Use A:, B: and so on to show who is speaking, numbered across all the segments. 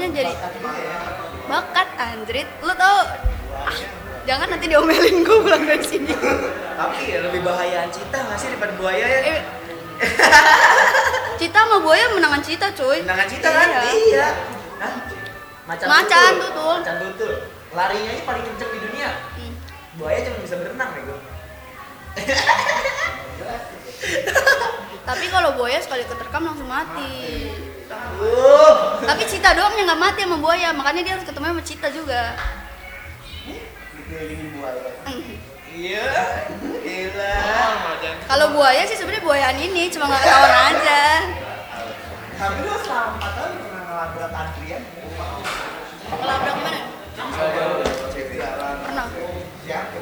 A: pokoknya jadi bakat anjrit lu tau ah, jangan nanti diomelin gue pulang dari sini
B: Tapi ya lebih bahayaan cita nggak sih daripada buaya ya?
A: Eh, Cita sama buaya menangan Cita cuy
B: Tendangan cita kan?
A: Iya.
B: Iya. Hah? Macan,
A: Macan
B: tutul.
A: tutul.
B: Macan tutul. Larinya ini paling kenceng di dunia.
A: Hmm.
B: Buaya cuma bisa berenang ya gue.
A: Tapi kalau buaya sekali keterkam langsung mati
B: Uh.
A: Tapi Cita doang yang nggak mati sama buaya Makanya dia harus ketemu sama Cita juga
B: Dikelilingin buaya. Iya. Gila.
A: Kalau buaya sih sebenarnya buayaan ini cuma nggak ketahuan aja
B: Tapi lu selama 4 tahun pernah ngelabrak antrian?
A: Kelabrak gimana? Pernah
B: Siapa?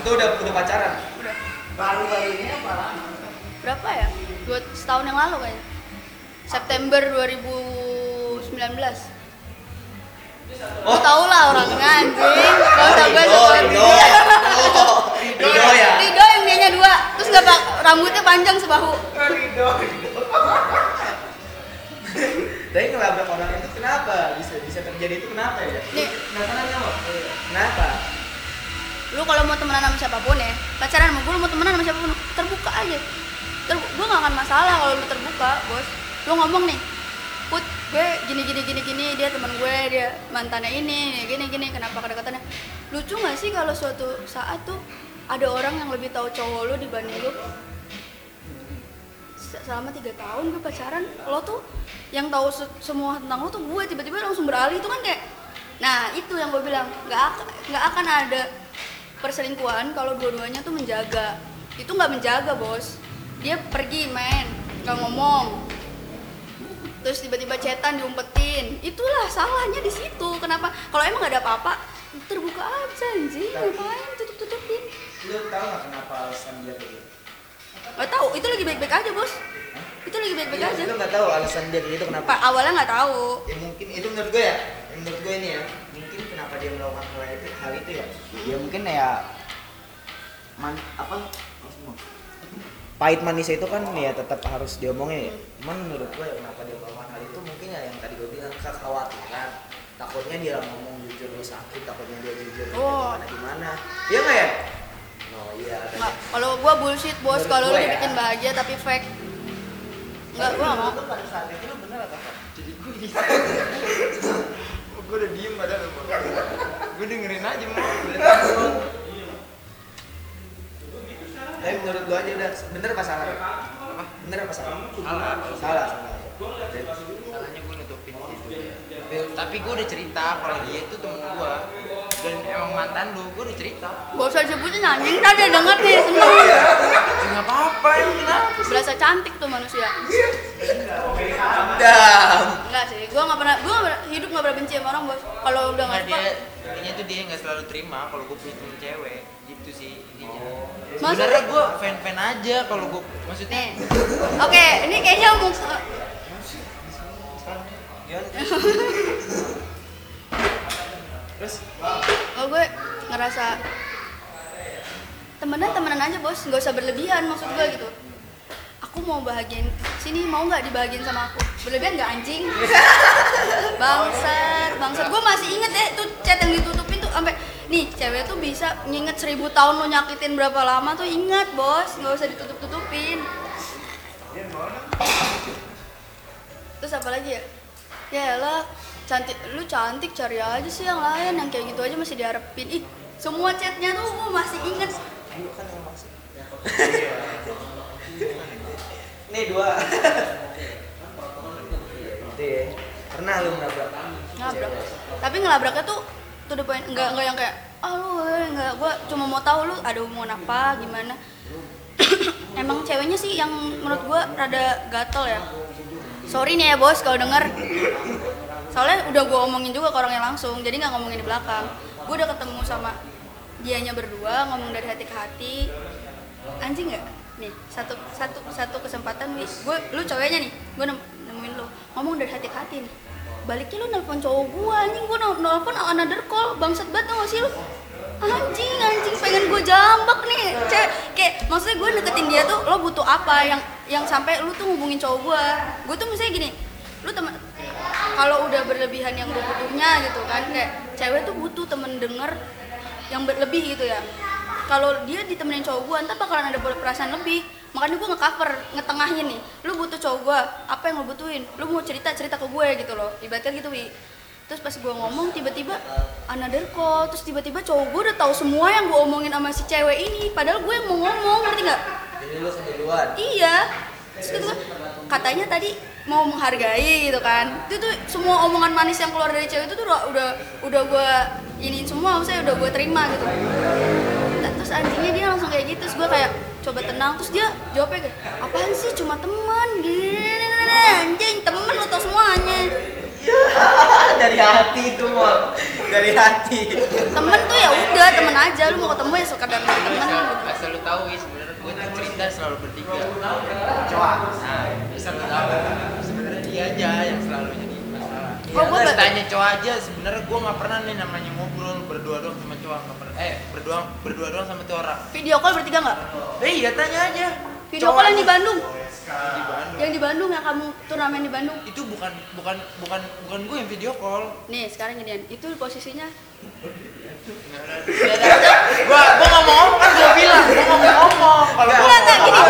B: Itu udah udah pacaran.
A: Udah
B: Baru-baru ini apa lama?
A: Berapa ya? Dua setahun yang lalu kayaknya September 2019
B: Oh.
A: Lu tau lah orangnya anjing Gak usah gue
B: Rido,
A: sebut
B: Rido. Oh, Rido ya?
A: Rido yang dianya dua Terus gak pak rambutnya panjang sebahu
B: Rido, Rido. Tapi ngelabrak orang itu kenapa? Bisa bisa terjadi itu kenapa ya?
A: Nih.
B: Penasaran kamu? Kenapa?
A: Lu kalau mau temenan sama siapa pun ya Pacaran sama gue lu mau temenan sama siapa pun Terbuka aja Terbu Gue gak akan masalah kalau lu terbuka bos Lu ngomong nih Put gue gini gini gini gini dia teman gue dia mantannya ini gini gini kenapa kedekatannya? Lucu gak sih kalau suatu saat tuh ada orang yang lebih tahu cowok lu dibanding Se- selama tiga tahun gue pacaran lo tuh yang tahu se- semua tentang lo tuh gue tiba-tiba langsung beralih. Itu kan kayak nah itu yang gue bilang nggak nggak akan ada perselingkuhan kalau dua-duanya tuh menjaga. Itu nggak menjaga bos. Dia pergi main nggak ngomong terus tiba-tiba cetan diumpetin itulah salahnya di situ kenapa kalau emang nggak ada apa-apa terbuka aja anjing ngapain tutup-tutupin
B: Lu tahu nggak kenapa alasan dia kayak gitu?
A: nggak tahu itu lagi baik-baik aja bos itu lagi baik-baik
B: Iya,
A: aja
B: Lu nggak tahu alasan dia kayak gitu kenapa?
A: Pak awalnya nggak tahu
B: Ya mungkin itu menurut gue ya. ya menurut gue ini ya. Mungkin kenapa dia melakukan hal itu, hal itu ya? Ya mungkin ya man apa? Pahit manis itu kan ya tetap harus diomongin ya. Cuman menurut gue ya kenapa dia melakukan hal itu mungkin ya yang bilang kekhawatiran. Takutnya dia ngomong jujur lu sakit, takutnya dia jujur
A: Oh.
B: gimana gimana. Iya nggak ya? Oh iya.
A: nggak kalau gua bullshit bos kalau lu
B: gua ya.
A: dibikin bahagia tapi fake nggak gua mau
B: Lu pada saat itu lu bener atau apa? Jadi gue gue udah diem padahal gue dengerin aja mau tapi menurut gue aja udah bener apa salah apa bener apa salah
C: salah
B: salah salah
C: salahnya gitu tapi gue udah cerita kalau dia itu temen gue dan emang mantan lu gue udah cerita.
A: Gak usah disebutin anjing. Tadi denger nih seneng.
C: Ya nggak apa-apa yang kenapa
A: berasa cantik tuh manusia.
B: Dam
A: enggak sih gua nggak pernah pernah hidup nggak pernah benci sama orang bos. Kalau udah nggak suka
C: intinya tuh dia nggak selalu terima kalau gue punya temen cewek. Gitu sih intinya.
A: Maksudnya-
C: sebenarnya gue fan fan aja kalau gue maksudnya
A: oke ini kayaknya mau
B: terus?
A: Kalau gue ngerasa temenan temenan aja bos. Nggak usah berlebihan maksud gue gitu. Aku mau bahagian sini mau nggak dibahagiin sama aku? Berlebihan nggak anjing? Bangsat bangsat. Gue masih inget ya tuh chat yang ditutupin tuh sampai nih cewek tuh bisa nginget seribu tahun lo nyakitin berapa lama tuh ingat bos. Nggak usah ditutup tutupin terus apa lagi ya ya lah cantik lu cantik cari aja sih yang lain yang kayak gitu aja masih diharapin. Ih semua chatnya tuh gue masih inget
B: Ayo kan maksud. Nih dua. Ya. Pernah lu nabrak?
A: Ngelabrak tapi ngelabraknya tuh tuh the point enggak enggak yang kayak ah lu eh, enggak gua cuma mau tahu lu ada hubungan apa gimana. Emang ceweknya sih yang menurut gua rada gatel ya sorry nih ya bos kalau denger. Soalnya udah gua omongin juga ke orangnya langsung jadi nggak ngomongin di belakang. Gua udah ketemu sama dianya berdua ngomong dari hati ke hati. Anjing nggak? Nih satu satu satu kesempatan nih. Gue lu cowoknya nih gue nemuin lu. Ngomong dari hati ke hati nih. Baliknya lu nelpon cowok gue anjing. Gue nelpon another call. Bangsat banget gak sih lu anjing anjing pengen gue jambak nih. Cek kayak maksudnya gue deketin dia tuh lo butuh apa? Yang yang sampai lu tuh hubungin cowok gue gue tuh misalnya gini lu teman kalau udah berlebihan yang gue butuhnya gitu kan kayak cewek tuh butuh temen denger yang berlebih gitu ya. Kalau dia ditemenin cowok gue ntar bakalan ada perasaan lebih. Makanya gue ngecover ngetengahin nih. Lu butuh cowok gue apa yang lu butuhin? Lu mau cerita cerita ke gue gitu loh. Ibaratnya gitu wi terus pas gue ngomong tiba-tiba another call. Terus tiba-tiba cowok gue udah tahu semua yang gue omongin sama si cewek ini. Padahal gue yang mau ngomong ngerti nggak?
B: Jadi lu keduluan.
A: Iya. Terus gitu kan, katanya tadi mau menghargai gitu kan. Itu tuh semua omongan manis yang keluar dari cewek itu tuh udah udah, udah gue iniin semua, maksudnya udah gue terima gitu. Nah, Terus anjingnya dia langsung kayak gitu, terus gue kayak coba tenang, terus dia jawabnya kayak apaan sih? Cuma teman. Gini anjing temen lo tau semuanya
B: dari hati itu mau dari hati.
A: Temen tuh ya udah temen aja. Lu mau ketemu ya sekadar temen
C: asal,
A: gitu.
C: asal lu tahu ya sebenarnya gue tuh cerita selalu bertiga.
B: Coba.
C: Nah asal lu tahu. Sebenarnya dia aja yang selalu jadi masalah.
A: Oh,
C: Terus
A: ba-
C: tanya cowok aja sebenarnya gue nggak pernah nih namanya ngobrol berdua doang sama cowok nggak pernah. Eh berdua berdua doang sama tuh orang.
A: Video call bertiga nggak?
C: Eh iya tanya aja.
A: Video call yang di
C: aja.
A: Bandung
C: di Bandung.
A: Yang di Bandung yang kamu turnamen di Bandung.
C: Itu bukan bukan bukan bukan gue yang video call.
A: Nih sekarang ginian itu posisinya.
C: Gua gua nggak mau ngomong kan gua bilang. Gua nggak mau ngomong kalau gua
A: enggak, gini.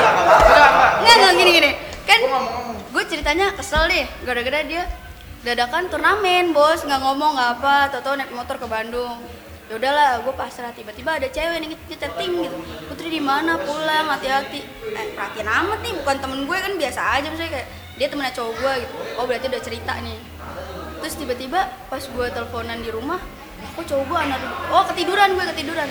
A: Nggak, nggak gini gini. Kan
C: nggak
A: gue ceritanya kesel deh gara-gara dia dadakan turnamen bos. Nggak ngomong nggak apa. Tau naik motor ke Bandung ya udahlah gue pasrah tiba-tiba ada cewek nih kita ting gitu putri di mana pulang hati-hati eh perhatian amat nih bukan temen gue kan biasa aja misalnya kayak dia temennya cowok gue gitu oh berarti udah cerita nih terus tiba-tiba pas gue teleponan di rumah kok cowok gue anak oh ketiduran gue ketiduran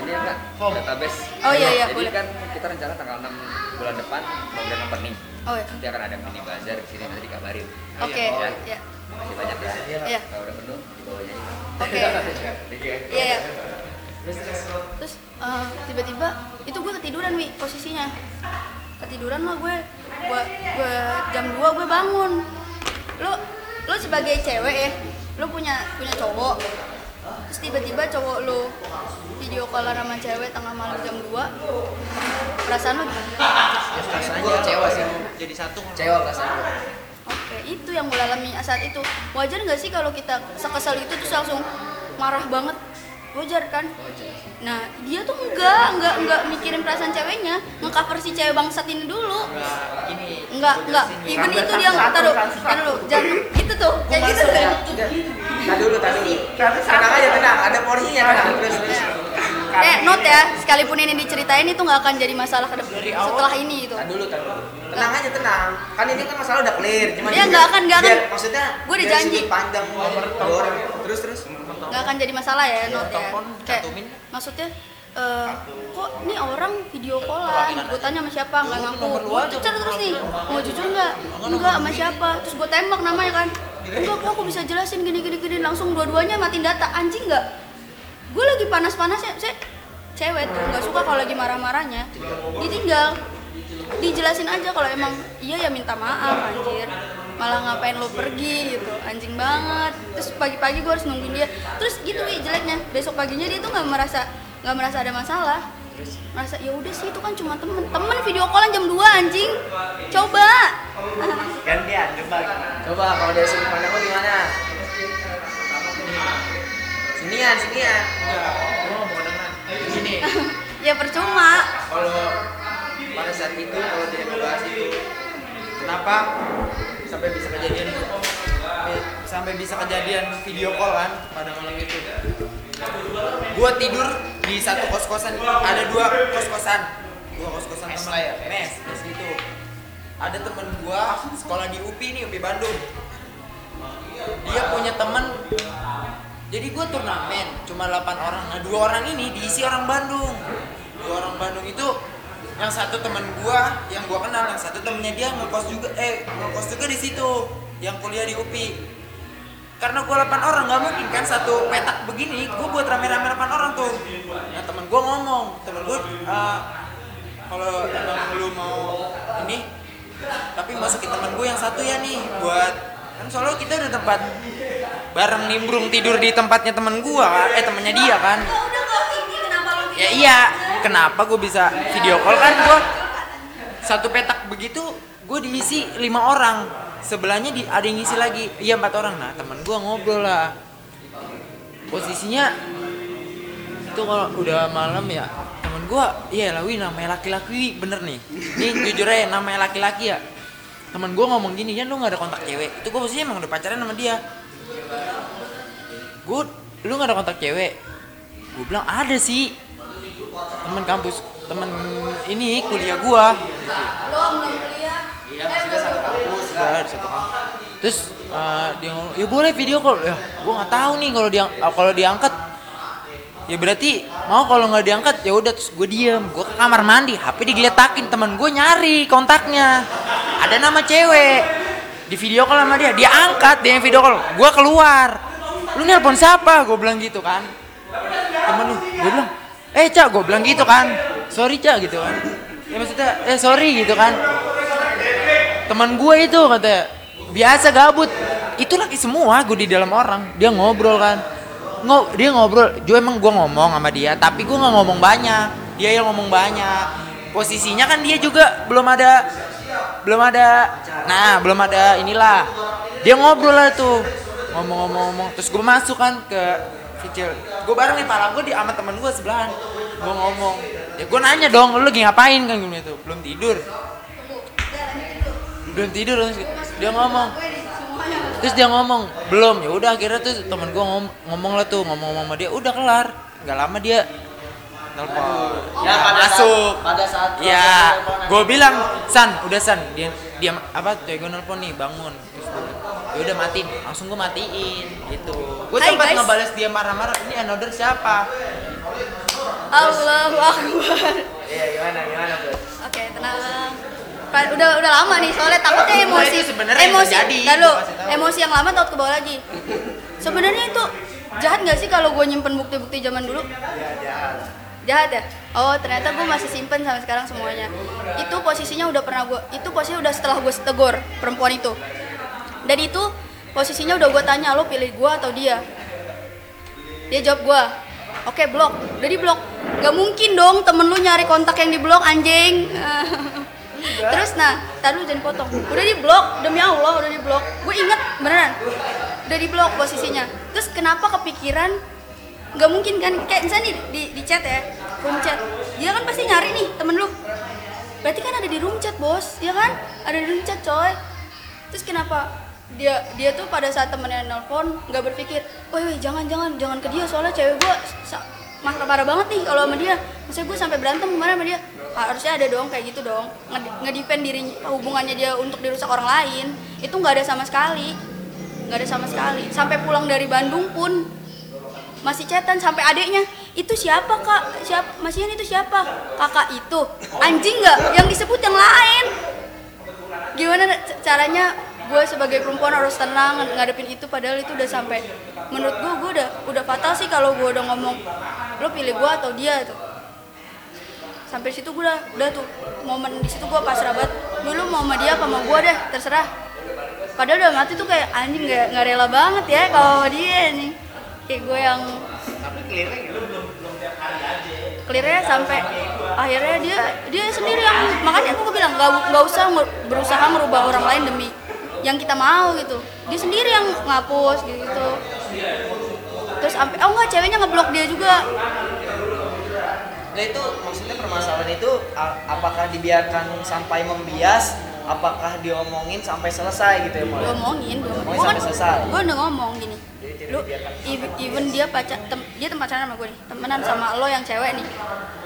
D: ini ya
C: Form.
D: database.
A: Oh, iya, iya,
D: Jadi
A: boleh.
D: kan kita rencana tanggal 6 bulan depan mau grand opening.
A: oh ya
D: Nanti akan ada mini bazar di sini nanti dikabarin.
A: oke
D: Ya.
A: ya
D: Masih banyak ya.
A: Iya.
D: Kalau udah penuh dibawanya ini.
A: Oke.
D: Oke.
A: Iya, iya. Terus eh, tiba-tiba itu gue ketiduran wi posisinya. Ketiduran lah gue. Gue gue jam 2 gue bangun. Lo lo sebagai cewek ya, lo punya punya cowok. Terus tiba-tiba cowok lo video callan sama cewek tengah malam jam 2. Perasaan lo gimana?
C: rasanya kecewa sih jadi satu
D: Kecewa perasaan gue.
A: Oke, itu yang gue alami saat itu. Wajar nggak sih kalau kita sekesal itu terus langsung marah banget? Wajar kan? Nah, dia tuh enggak, enggak, enggak mikirin perasaan ceweknya, ngecover si cewek bangsat ini dulu.
C: Enggak, ini
A: Enggak. Even itu dia enggak taruh, taruh, jangan itu tuh, kayak gitu tuh.
B: Tadi dulu, tadi dulu. Tenang aja, tenang. Ada porsinya, tenang. Terus, terus.
A: Eh, note ya, sekalipun ini diceritain itu nggak akan jadi masalah ke depan setelah ini itu.
B: Tadi dulu, tadi dulu. Tenang aja, tenang. Kan ini kan masalah udah clear. Cuman
A: Iya,
B: juga
A: nggak akan, nggak akan.
B: Maksudnya,
A: Gua udah janji.
B: pandang orang. Terus, terus.
A: nggak akan jadi masalah ya note ya. kayak maksudnya eh, kok ini orang video callan gue tanya sama siapa? Nggak ngaku. gue cecer terus nih mau jujur nggak? Enggak sama siapa. Terus gue tembak namanya kan. Enggak kok aku bisa jelasin gini gini gini. Langsung dua-duanya matiin data. Anjing nggak gue lagi panas-panasnya saya cewek tuh nggak suka kalau lagi marah-marahnya. Ditinggal. Dijelasin aja kalau emang iya ya minta maaf anjir. Malah ngapain lo pergi gitu anjing banget. Terus pagi-pagi gue harus nungguin dia. Terus gitu wi jeleknya. Besok paginya dia tuh nggak merasa nggak merasa ada masalah. Merasa ya udah sih itu kan cuma temen. Temen video callan jam 2 anjing. Coba.
B: Gantian, coba. Coba, kalau dari sudut pandang lo gimana? Sinian, sinian.
C: enggak mau dengar gini
A: ya percuma.
C: Kalau pada saat itu kalau dia ngebahas itu kenapa sampai bisa kejadian? Itu Eh, sampai bisa kejadian video call kan pada malam itu. Gua tidur di satu kos kosan ada dua kos kosan dua kos kosan teman. mes. Mes itu. Ada temen gua sekolah di UPI nih UPI Bandung. Dia punya temen jadi gue turnamen cuma 8 orang. Nah dua orang ini diisi orang Bandung. Dua orang Bandung itu yang satu teman gua yang gua kenal yang satu temennya dia ngekos juga eh ngekos juga di situ yang kuliah di UPI karena gua 8 orang nggak mungkin kan satu petak begini gua buat rame-rame 8 orang tuh. Nah temen gua ngomong temen gua "Eh, kalau emang lu mau ini tapi masukin temen gue yang satu ya nih buat kan soalnya kita udah tempat bareng nimbrung tidur di tempatnya temen gua eh temennya dia kan. Ya iya kenapa gue bisa video call kan gua? Satu petak begitu gue diisi lima orang. Sebelahnya di ada yang ngisi lagi. Iya empat orang. Nah teman gue ngobrol lah. Posisinya itu kalau udah malam ya temen gue iya lah Wi namanya laki-laki bener nih. Ini jujur aja namanya laki-laki ya. Temen gue ngomong gini ya lu nggak ada kontak cewek? Itu gue posisinya emang udah pacaran sama dia gue lu nggak ada kontak cewek? Gue bilang ada sih. Temen kampus temen ini kuliah gua.
A: Lo belum kuliah.
B: Iya, satu kampus. Kan.
C: Satu kampus. terus eh, dia ngomong ya boleh video call. Ya gua nggak tahu nih kalau dia eh, kalau diangkat. Ya berarti mau kalau nggak diangkat ya udah terus gue diem. Gue ke kamar mandi hp digeletakin temen gue nyari kontaknya. Ada nama cewek di video call sama dia. Dia angkat dia yang video call. Gue keluar. Lu nelpon siapa? Gue bilang gitu kan. Temen lu. Gue bilang eh cak gue bilang gitu kan. Sorry cak gitu kan. Ya maksudnya eh sorry gitu kan. Teman gue itu katanya biasa gabut. Itu lagi semua gue di dalam orang. Dia ngobrol kan. Ngo, dia ngobrol. Juga emang gue ngomong sama dia tapi gue nggak ngomong banyak. Dia yang ngomong banyak. Posisinya kan dia juga belum ada belum ada. Nah belum ada inilah. Dia ngobrol lah tuh. Ngomong-ngomong terus gue masuk kan ke kecil gue bareng nih pala gue di sama teman gue sebelahan. Gue ngomong. Ya gue nanya dong lu lagi ngapain? Kan gue gitu belum tidur. Belum tidur. Terus dia ngomong. Terus dia ngomong belum. Ya udah akhirnya tuh temen gue ngom ngomong lah tuh ngomong sama dia. Udah kelar. Nggak lama dia telepon
B: Ya, pada
C: masuk
B: saat- pada saat
C: ya gue bilang san udah san dia dia apa tuh gue nelpon nih bangun terus dia, ya udah matiin langsung gue matiin gitu gue sempat
A: guys.
C: ngebales dia marah-marah ini another siapa
A: Allahu Akbar.
B: Iya, gimana gimana, Bro?
A: Oke, tenang. Pa- Udah udah lama nih soalnya takutnya emosi. emosi.
C: tahu.
A: emosi yang lama takut ke bawah lagi. Sebenarnya itu jahat nggak sih kalau gue nyimpen bukti-bukti zaman dulu? Jahat ya? Oh ternyata gue masih simpen sampai sekarang semuanya. Itu posisinya udah pernah gue, itu posisinya udah setelah gue tegur perempuan itu. Dan itu posisinya udah gue tanya lo pilih gue atau dia. Dia jawab gue, oke blok, udah di blok. Gak mungkin dong temen lu nyari kontak yang di blok anjing. Terus nah, lu jangan potong. Udah di blok, demi Allah udah di blok. Gue inget beneran, udah di blok posisinya. Terus kenapa kepikiran? Gak mungkin kan? Kayak misalnya di, di, di chat ya, room chat. Dia kan pasti nyari nih temen lu. Berarti kan ada di room chat bos, ya kan? Ada di room chat coy. Terus kenapa dia dia tuh pada saat temennya nelpon nggak berpikir, woi woi jangan jangan jangan ke dia soalnya cewek gue marah marah banget nih kalau sama dia. Maksudnya gue sampai berantem kemarin sama dia. Harusnya ada dong kayak gitu dong. Nge- Ngedefend diri hubungannya dia untuk dirusak orang lain. Itu nggak ada sama sekali. Nggak ada sama sekali. Sampai pulang dari Bandung pun masih chatan sampai adeknya itu siapa kak? Siapa Mas Ian itu siapa? Kakak itu. Anjing nggak? Yang disebut yang lain. Gimana caranya gue sebagai perempuan harus tenang ngadepin itu padahal itu udah sampai menurut gue gue udah udah fatal sih kalau gue udah ngomong lo pilih gue atau dia? tuh. Sampai situ gue udah udah tuh momen di situ gue pasrah banget. Dulu mau sama dia apa sama gue deh terserah. Padahal udah mati tuh kayak anjing nggak nggak rela banget ya kalau dia nih kayak gue yang
B: Tapi clear-nya gitu belum belum tiap hari aja.
A: clearnya sampai akhirnya dia dia sendiri yang makanya aku bilang nggak nggak usah berusaha merubah orang lain demi yang kita mau gitu dia sendiri yang ngapus gitu, -gitu. terus sampai oh enggak ceweknya ngeblok dia juga
B: Nah itu maksudnya permasalahan itu apakah dibiarkan sampai membias, apakah diomongin sampai selesai gitu ya Mal?
A: diomongin diomongin
B: sampai selesai.
A: gue udah ngomong gini lu even, dia pacar tem, dia tempat pacaran sama gue nih. Temenan sama lo yang cewek nih.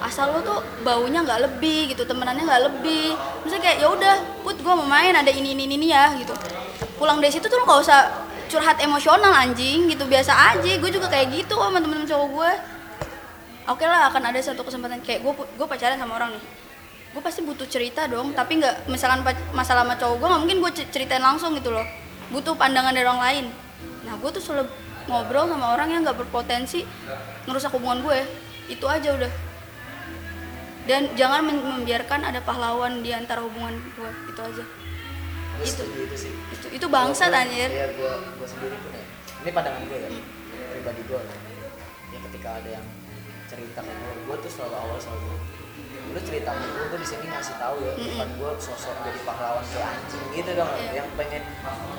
A: Asal lo tuh baunya nggak lebih gitu temenannya nggak lebih. Misalnya kayak ya udah put gue mau main ada ini ini ini ya gitu. Pulang dari situ tuh lo nggak usah curhat emosional anjing gitu. Biasa aja gue juga kayak gitu sama temen-temen cowok gue oke lah akan ada satu kesempatan kayak gue gue pacaran sama orang nih. Gue pasti butuh cerita dong tapi nggak misalkan masalah sama cowok gue nggak mungkin gue ceritain langsung gitu loh. Butuh pandangan dari orang lain. Nah gue tuh selalu ngobrol sama orang yang nggak berpotensi ngerusak hubungan gue itu aja udah dan jangan membiarkan ada pahlawan di antara hubungan gue itu aja
B: Gue
A: Itu.
B: itu sih.
A: itu itu bangsat
B: Gua-
A: anjir
B: Iya gue gue sendiri pun ya. Ini pandangan gue ya, pribadi gue. Ya ketika ada yang cerita ke gue, gue tuh selalu awal selalu lu cerita gue gue di sini ngasih tahu ya
A: Mm-mm.
B: bukan gue sosok jadi pahlawan kayak anjing gitu dong
A: Iya.
B: yang pengen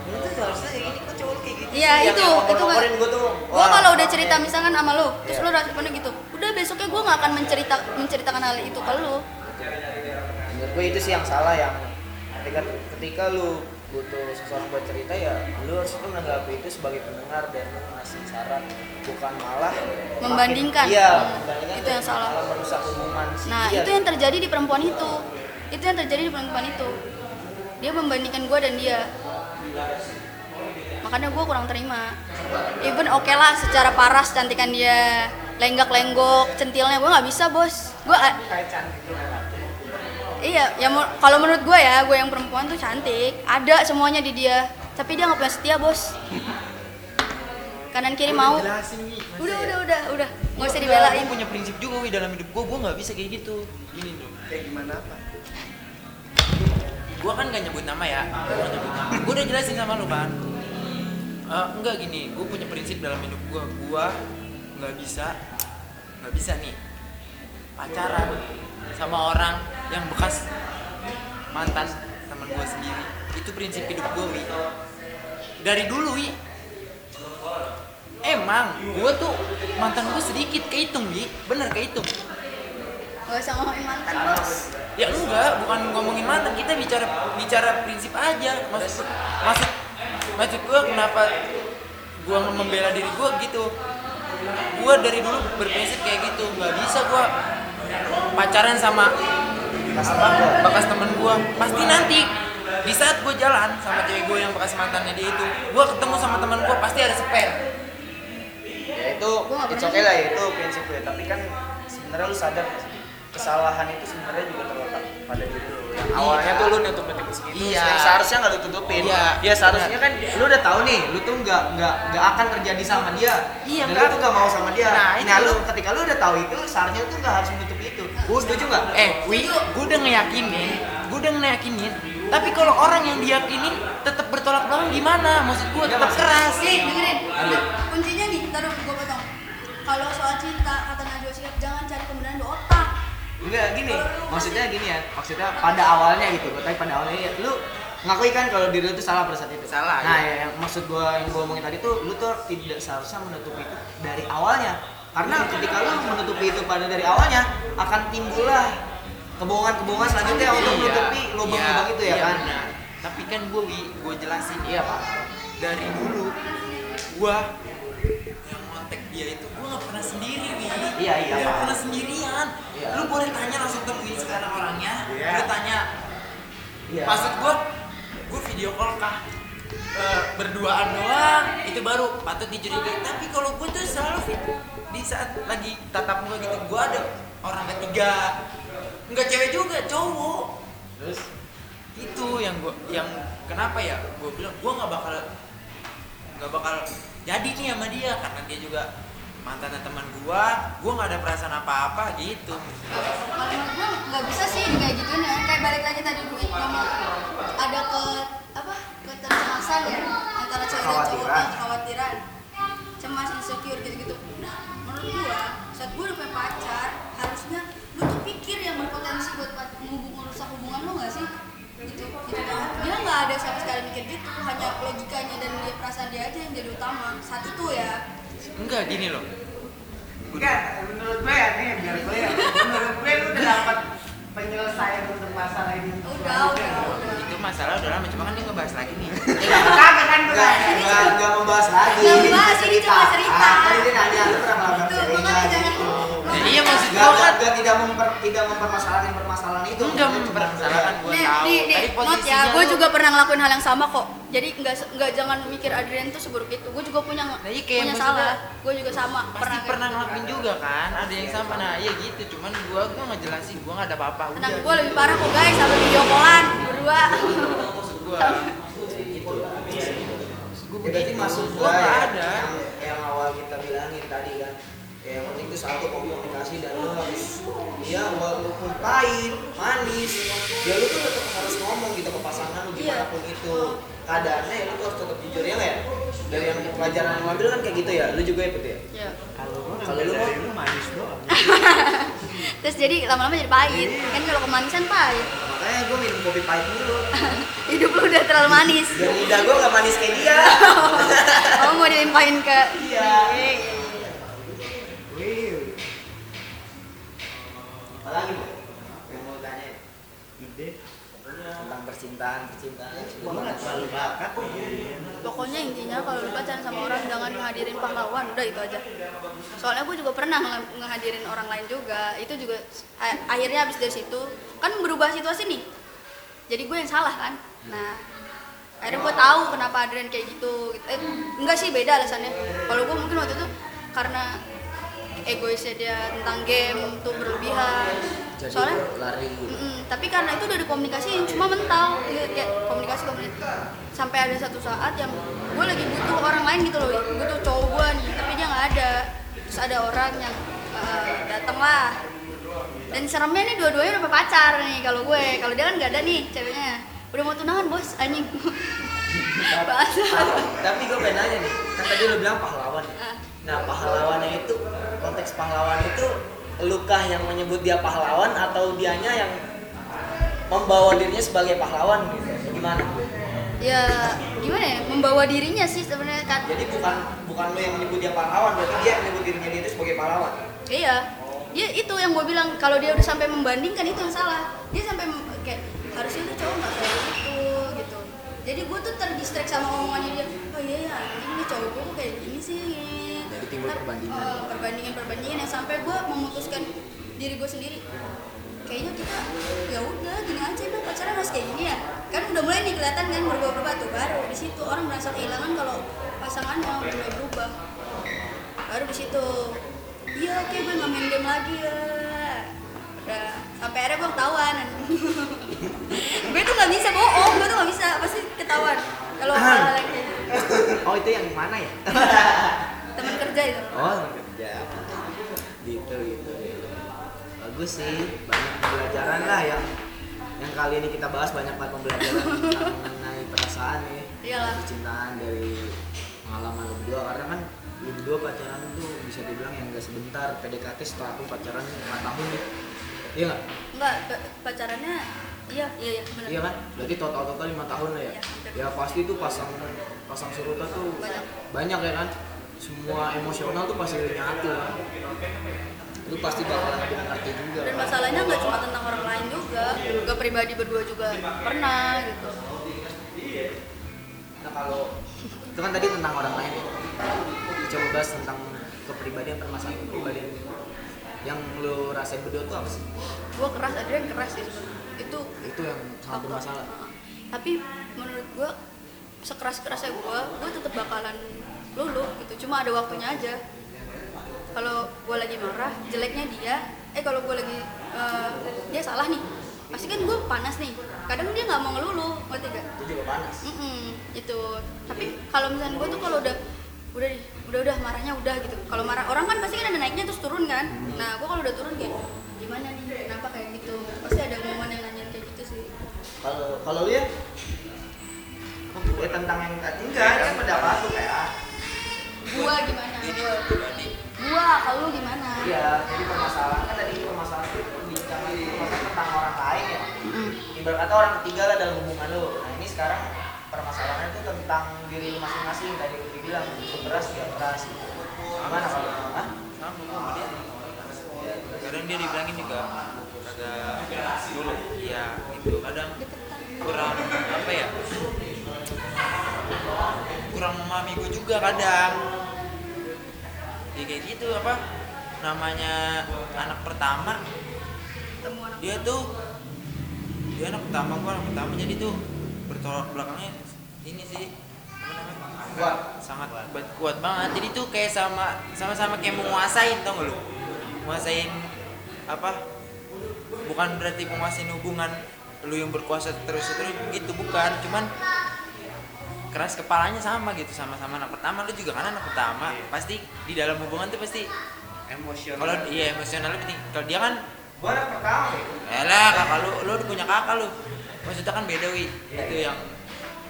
B: lu tuh harusnya kayak gini kok cowok kayak gitu
A: Iya, itu,
B: yang
A: itu
B: gue tuh wah,
A: kalau udah cerita misalkan sama lu, terus
B: Iya.
A: lu responnya gitu, udah besoknya gue nggak akan mencerita menceritakan hal itu ke lu.
B: menurut gue itu sih yang salah yang ketika ketika lu butuh seseorang buat cerita ya lu harus menanggapi itu sebagai pendengar dan lu ngasih saran bukan malah makin-
A: Membandingkan.
B: iya
A: Hmm,
B: membandingkan
A: itu yang salah.
B: malah merusak hubungan
A: Nah
B: dia.
A: itu yang terjadi di perempuan itu, itu yang terjadi di perempuan itu. Dia membandingkan gue dan dia. Makanya gue kurang terima. Even oke lah secara paras cantikan dia lenggak-lenggok, centilnya gue nggak bisa bos. Gue Iya, ya kalau menurut gue ya, gue yang perempuan tuh cantik, ada semuanya di dia. Tapi dia nggak punya setia bos. Kanan kiri mau.
C: Jelasin
A: Udah,
C: ya?
A: udah, udah, udah. Nggak usah
C: Gue
A: dibelain.
C: punya prinsip juga Wi dalam hidup gue, gue nggak bisa kayak gitu. Ini loh.
B: kayak gimana apa
C: Gue kan gak nyebut nama ya. Gue gak nyebut nama. Gue udah jelasin sama lu kan. Eh, enggak gini, gue punya prinsip dalam hidup gue. Gue nggak bisa, nggak bisa nih pacaran sama orang yang bekas mantan teman gue sendiri. Itu prinsip hidup gue wi. Dari dulu wi. Emang gue tuh mantan gue sedikit kehitung wi, bener kehitung.
A: Gak usah ngomongin mantan bos.
C: Ya enggak, bukan ngomongin mantan, kita bicara bicara prinsip aja. Maksud maksud maksud gua kenapa gua membela diri gua gitu. Gua dari dulu berprinsip kayak gitu, nggak bisa gua pacaran sama
B: apa gua
C: bekas temen gua. Pasti nanti di saat gua jalan sama cewek gua yang bekas mantannya dia itu, gua ketemu sama teman gua pasti ada spare.
B: ya itu it's okay lah ya, itu prinsip gue tapi kan sebenarnya lu sadar kesalahan itu sebenarnya juga terletak pada diri lu yang
C: Iya.
B: awalnya tuh lu nutup nutup segitu
C: Iya.
B: yang seharusnya nggak lu tutupin
C: Iya.
B: ya seharusnya kan lu udah tahu nih lu tuh nggak nggak nggak akan terjadi sama dia
C: Iya,
B: dan lu tuh nggak mau sama dia
C: Nah,
B: nah, lu ketika lu udah tahu itu seharusnya tuh nggak harus menutup itu lu setuju nggak
C: Eh, Wi, gue udah ngeyakinin, gue udah ngeyakinin. Tapi kalau orang yang diyakinin tetap bertolak belakang gimana? Maksud gue tetap keras.
A: Nih, dengerin. Kuncinya nih, taruh gue potong. Kalau soal cinta, kata Najwa Shihab, jangan cari kebenaran di otak.
B: Enggak gini, maksudnya gini ya, maksudnya pada awalnya gitu, tapi pada awalnya ya, lu ngakui kan kalau diri lu tuh salah pada saat itu.
C: Salah,
B: Nah,
C: iya.
B: ya, yang maksud gua yang gua omongin tadi tuh, lu tuh tidak seharusnya menutupi itu dari awalnya. Karena ketika lu menutupi itu pada dari awalnya, akan timbullah kebohongan-kebohongan selanjutnya untuk menutupi lubang-lubang itu ya
C: iya
B: kan.
C: benar. Tapi kan gue gue jelasin
B: Iya pak.
C: dari dulu gue yang kontak dia itu gue nggak pernah sendiri Wi.
B: Iya, iya, Pak.
C: pernah sendirian.
B: Iya.
C: Lu boleh tanya langsung temuin sekarang orangnya.
B: Iya.
C: Lu tanya.
B: Iya.
C: Maksud gue, gue video call kah? Eh, berduaan doang itu baru patut dicurigai tapi kalau gue tuh selalu di saat lagi tatap muka gitu gue ada orang ketiga nggak cewek juga cowok
B: Terus
C: itu yang gua yang kenapa ya gue bilang gue nggak bakal nggak bakal jadi nih sama dia karena dia juga mantan teman gua gue nggak ada perasaan apa-apa gitu
A: Kalau gue nggak bisa sih kayak gituin ya. Kayak balik lagi tadi gue ngomong ada ke apa kecemasan ya antara cewek dan cowok
B: Kekhawatiran.
A: kekhawatiran, cemas, insecure gitu-gitu. Gue saat gue udah punya pacar harusnya lu tuh pikir yang berpotensi buat merusak hubungan lu nggak sih? Gitu, gitu kan. Dia nggak ada sama sekali mikir gitu, hanya logikanya dan dia perasaan dia aja yang jadi utama saat itu ya.
C: enggak gini loh
B: Enggak, menurut gue ya nih biar gue ya. Menurut gue lu udah dapat penyelesaian untuk masalah ini.
A: Udah, udah, udah.
C: itu masalah udah lama cuma kan dia ngebahas lagi nih
B: Kagak kan gue enggak enggak membahas lagi.
A: Nggak membahas, ini cuma cerita.
B: Ah, Tadi dia nanya lu pernah ngelabrak
A: Tuh,
B: ceweknya
A: makanya jangan
B: gitu.
C: Ya, iya maksud
B: Enggak,
C: gua
B: enggak,
C: kan
B: enggak, tidak memper, tidak mempermasalahkan permasalahan itu.
C: enggak mempermasalahkan gue
A: Nih,
C: tahu
A: nih, nih,
C: tadi
A: not ya, gue juga pernah ngelakuin hal yang sama kok. Jadi nggak nggak jangan mikir Adrian tuh seburuk itu. Gue juga punya
C: Nah, iya,
A: punya salah. Gue juga sama.
C: pasti
A: kayak
C: pernah
A: gitu.
C: ngelakuin juga kan ada yang sama nah iya gitu cuman gua gua nggak jelasin gua nggak ada apa-apa
A: Tenang,
C: udah
A: gue lebih parah kok guys, sampai video callan berdua.
C: maksud gua
B: Ya, berarti maksud
C: Gua
B: gua
C: nggak
B: ya,
C: ada.
B: yang, awal kita bilangin tadi kan ya, yang penting itu satu harus ya walaupun pahit manis ya lu tuh tetap harus ngomong gitu ke pasangan lu gimana
A: Iya.
B: pun itu. Keadaannya ya lu tuh harus tetap jujur ya nggak ya? Dari yang pelajaran yang lu ambil kan kayak gitu ya lu juga ikut ya?
A: Ya.
B: kalau lu mau?
A: Tapi terus jadi lama-lama jadi pahit. Kan kalau kemanisan pahit.
B: Makanya gue minum kopi pahit dulu.
A: Hidup lu udah terlalu manis.
B: Biar lidah gue gak manis kayak dia.
A: Oh mau dilimpahin ke
B: Iya. Apalagi Bu? yang mau tanya? Tentang percintaan percintaan. Banget. Selalu bakat.
A: Pokoknya intinya kalau lu pacaran sama orang jangan ngehadirin pahlawan. Udah itu aja. Soalnya gue juga pernah nge- ngehadirin orang lain juga. Itu juga akhirnya habis dari situ. Kan berubah situasi nih. Jadi gue yang salah kan? Nah akhirnya gue tahu kenapa Adrian kayak gitu, gitu. Eh, enggak sih beda alasannya. Kalau gue mungkin waktu itu karena egoisnya dia tentang game tuh berlebihan. Soalnya
B: lari.
A: Mm-mm, tapi karena itu udah dikomunikasiin cuma mental. Ya, ya, komunikasi komunikasi. Sampai ada satu saat yang gue lagi butuh orang lain gitu loh butuh cowok gue nih tapi dia nggak ada. Terus ada orang yang uh, datang lah. Dan seremnya nih dua-duanya udah pacar nih kalau gue. Kalau dia kan nggak ada nih ceweknya. Udah mau tunangan bos anjing. Bahasa
B: tapi gue pengen nanya nih. Kan tadi lu bilang pahlawan
A: Ah.
B: nah pahlawannya itu konteks pahlawan itu lukah yang menyebut dia pahlawan atau dianya yang membawa dirinya sebagai pahlawan gitu gimana
A: ya gimana ya membawa dirinya sih sebenarnya kan
B: jadi bukan bukan lu yang menyebut dia pahlawan berarti dia yang menyebut dirinya dia itu sebagai pahlawan
A: Iya, dia itu yang gue bilang kalau dia udah sampai membandingkan itu yang salah. Dia sampai kayak harusnya tuh cowok nggak kayak gitu gitu. Jadi gue tuh terdistract sama omongannya dia. Oh iya ya, ini cowok gue kayak gini sih.
B: Jadi timbul perbandingan.
A: eh, perbandingan perbandingan yang sampai gue memutuskan diri gue sendiri. Kayaknya kita ya udah gini aja udah pacaran harus kayak gini ya. Kan udah mulai nih kelihatan kan berubah-ubah tuh baru di situ orang merasa kehilangan kalau pasangannya udah berubah baru di situ iya oke gue nggak main game lagi ya udah sampai akhirnya gue ketahuan gue tuh nggak bisa bohong gue tuh nggak bisa pasti ketahuan kalau hal-hal yang kayak gitu.
B: oh itu yang mana ya
A: teman kerja itu.
B: Oh kerja. Gitu gitu bagus sih banyak pembelajaran lah yang yang kali ini kita bahas banyak banget pembelajaran tentang mengenai perasaan nih
A: Iyalah.
B: percintaan dari pengalaman lu berdua. Karena kan lu berdua pacaran tuh bisa dibilang yang gak sebentar. PDKT setelah aku pacaran 5 tahun nih iya nggak?
A: Enggak pa- pacarannya iya iya iya benar.
B: Iya kan? Berarti total total lima tahun lah ya?
A: Hampir.
B: ya pasti tuh pasang pasang surutan tuh
A: Banyak.
B: banyak ya kan semua emosional tuh pasti nyatu kan lu pasti bakalan ngerti juga.
A: Dan masalahnya nggak cuma tentang orang lain juga juga pribadi berdua juga pernah gitu.
B: Nah kalau itu kan tadi tentang orang lain ya. Coba bahas tentang kepribadian permasalahan kepribadian. Yang lu rasain berdua tuh apa sih?
A: Gue keras Adrian keras sih. Sebenarnya itu
B: itu yang sangat bermasalah.
A: Tapi menurut gue sekeras kerasnya gue gue tetap bakalan lulu gitu. Cuma ada waktunya aja. Kalau gue lagi marah jeleknya dia. Eh kalau gue lagi eh, dia salah nih. Pasti kan gue panas nih. Kadang dia nggak mau ngelulu ngerti gak
B: itu juga panas.
A: Mm-mm, itu tapi kalau misalnya gue tuh kalau udah udah nih udah udah marahnya udah gitu. Kalau marah orang kan pasti kan ada naiknya terus turun kan. Nah gue kalau udah turun kayak gimana nih? Kenapa kayak gitu? Pasti ada momen yang nanyain kayak gitu sih.
B: Kalau kalau lu ya ya tentang yang tadi enggak ini kan pendapat lu kayak
A: gua gimana? Gua gua kalau lu gimana?
B: Iya, jadi permasalahan kan tadi permasalahan itu perbincangan itu masalah tentang orang lain ya. Ibarat kata orang ketiga lah dalam hubungan lu. Nah ini sekarang permasalahannya itu tentang diri lu masing-masing tadi lu bilang lu keras dia keras. Gimana kalau Hah?
C: sama gua sama. Dia kadang dia dibilangin juga agak dulu. Iya itu kadang kurang apa ya kurang memahami gue juga kadang ya kayak gitu apa namanya anak pertama.
A: Anak
C: dia tuh dia anak pertama gua anak pertama jadi tuh bertolak belakangnya ini sih
B: Kuat.
C: sangat kuat, kuat banget. Jadi tuh kayak sama sama-sama kayak menguasain tau gak lu? Menguasain apa bukan berarti menguasain hubungan lu yang berkuasa terus terus gitu bukan. Cuman keras kepalanya sama gitu sama-sama anak pertama. Lu juga kan anak pertama. Pasti di dalam hubungan tuh pasti
D: emosional.
C: kalau iya emosional lu penting kalau dia kan
B: Gua anak pertama ya.
C: Elah kakak lu, lu udah punya kakak lu. Maksudnya kan beda wi. Itu yang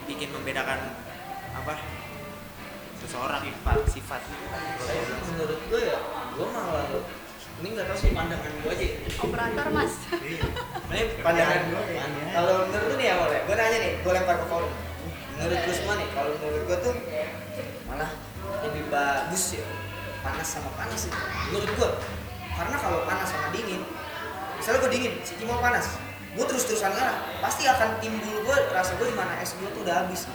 C: bikin membedakan Apa? Seseorang. Sifat. Sifat.
B: Tapi menurut gua ya, gua malah ini nggak tahu sih pandangan gue aja
A: operator mas.
B: Ini pandangan gue kalau menurut lu nih ya boleh gue nanya nih gue lempar ke forum menurut gue semua nih kalau menurut gue tuh malah lebih bagus ya. Panas sama panas sih. Menurut gue karena kalau panas sama dingin misalnya gue dingin si Kimo panas gue terus terusan ngalah pasti akan timbul gue rasa gue di mana es gue tuh udah habis.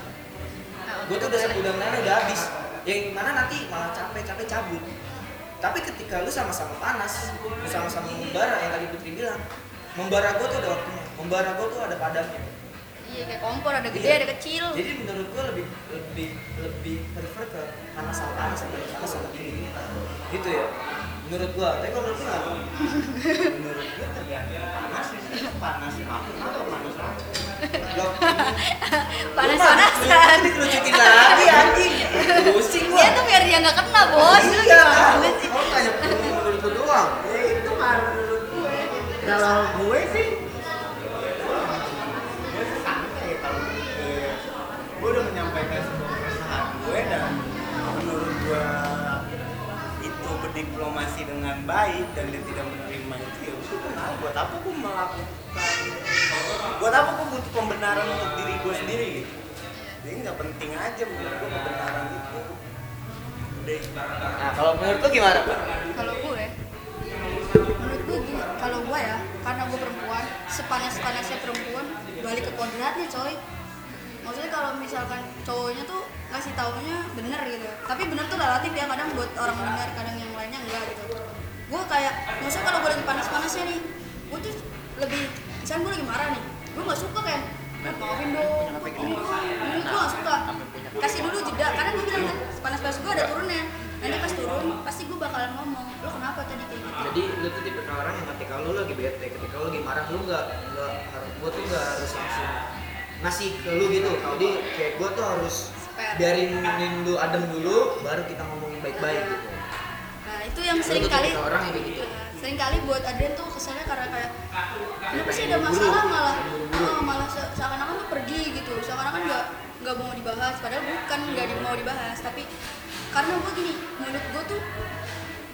B: Gue tuh udah udah mana udah habis. Yang mana nanti malah capek capek cabut. Tapi ketika lu sama-sama panas lu sama-sama membara yang tadi Putri bilang membara gue tuh ada waktunya membara gue tuh ada padamnya
A: iya kayak kompor ada gede
B: Iya.
A: ada kecil.
B: Jadi menurut gue lebih lebih lebih prefer ke panas sama panas daripada panas sama dingin gitu. Ya. Menurut gue tapi kalau menurut nggak
E: menurut gue tergantung panas sih. Panas aku kenapa panas aku
A: panas
B: lu mah
A: panasan.
B: dikerucutin lagi anjing. Pusing gua.
A: Dia tuh biar dia nggak kena bos. Lu
B: iya.
A: Gimana sih?
B: Kamu tanya menurut lu doang.
E: Ya itu menurut gue kalau gue sih baik dan dia tidak menerima itu ya udah nah, buat apa gue melakukan buat apa gue butuh pembenaran untuk diri gue sendiri gitu? Jadi nggak penting aja menurut gue kebenaran itu.
B: Nah kalau menurut lu gimana? Pak
A: kalau gue menurut gue gini kalau gue ya karena gue perempuan sepanas panasnya perempuan balik ke kodratnya coy. Maksudnya kalau misalkan cowoknya tuh ngasih taunya bener gitu tapi bener tuh relatif ya kadang buat orang dengar kadang yang lainnya enggak gitu gue kayak maksudnya kalau gue lagi panas-panasnya nih gue tuh lebih misalnya gue lagi marah nih gue nggak suka kayak "Eh, maafin dong gue nggak suka. Kasih dulu jeda karena gue bilang kan panas-panas gue ada turunnya. Nanti pas turun pasti gue bakalan ngomong lo kenapa tadi kayak gitu?
B: Jadi lu tuh tipe orang yang ketika lu lagi bete ketika lu lagi marah lu nggak nggak harus gua tuh nggak harus langsung ngasih ke lu gitu. Jadi kayak gua tuh harus biarin lu adem dulu baru kita ngomongin baik-baik gitu
A: itu yang sering kali
B: orang yang gitu.
A: sering kali buat Adrian tuh kesannya karena kayak kenapa sih ada masalah malah oh, malah se- seakan-akan tuh pergi gitu. Seakan-akan nggak nggak mau dibahas. Padahal bukan nggak mau dibahas. Tapi karena gue gini menurut gue tuh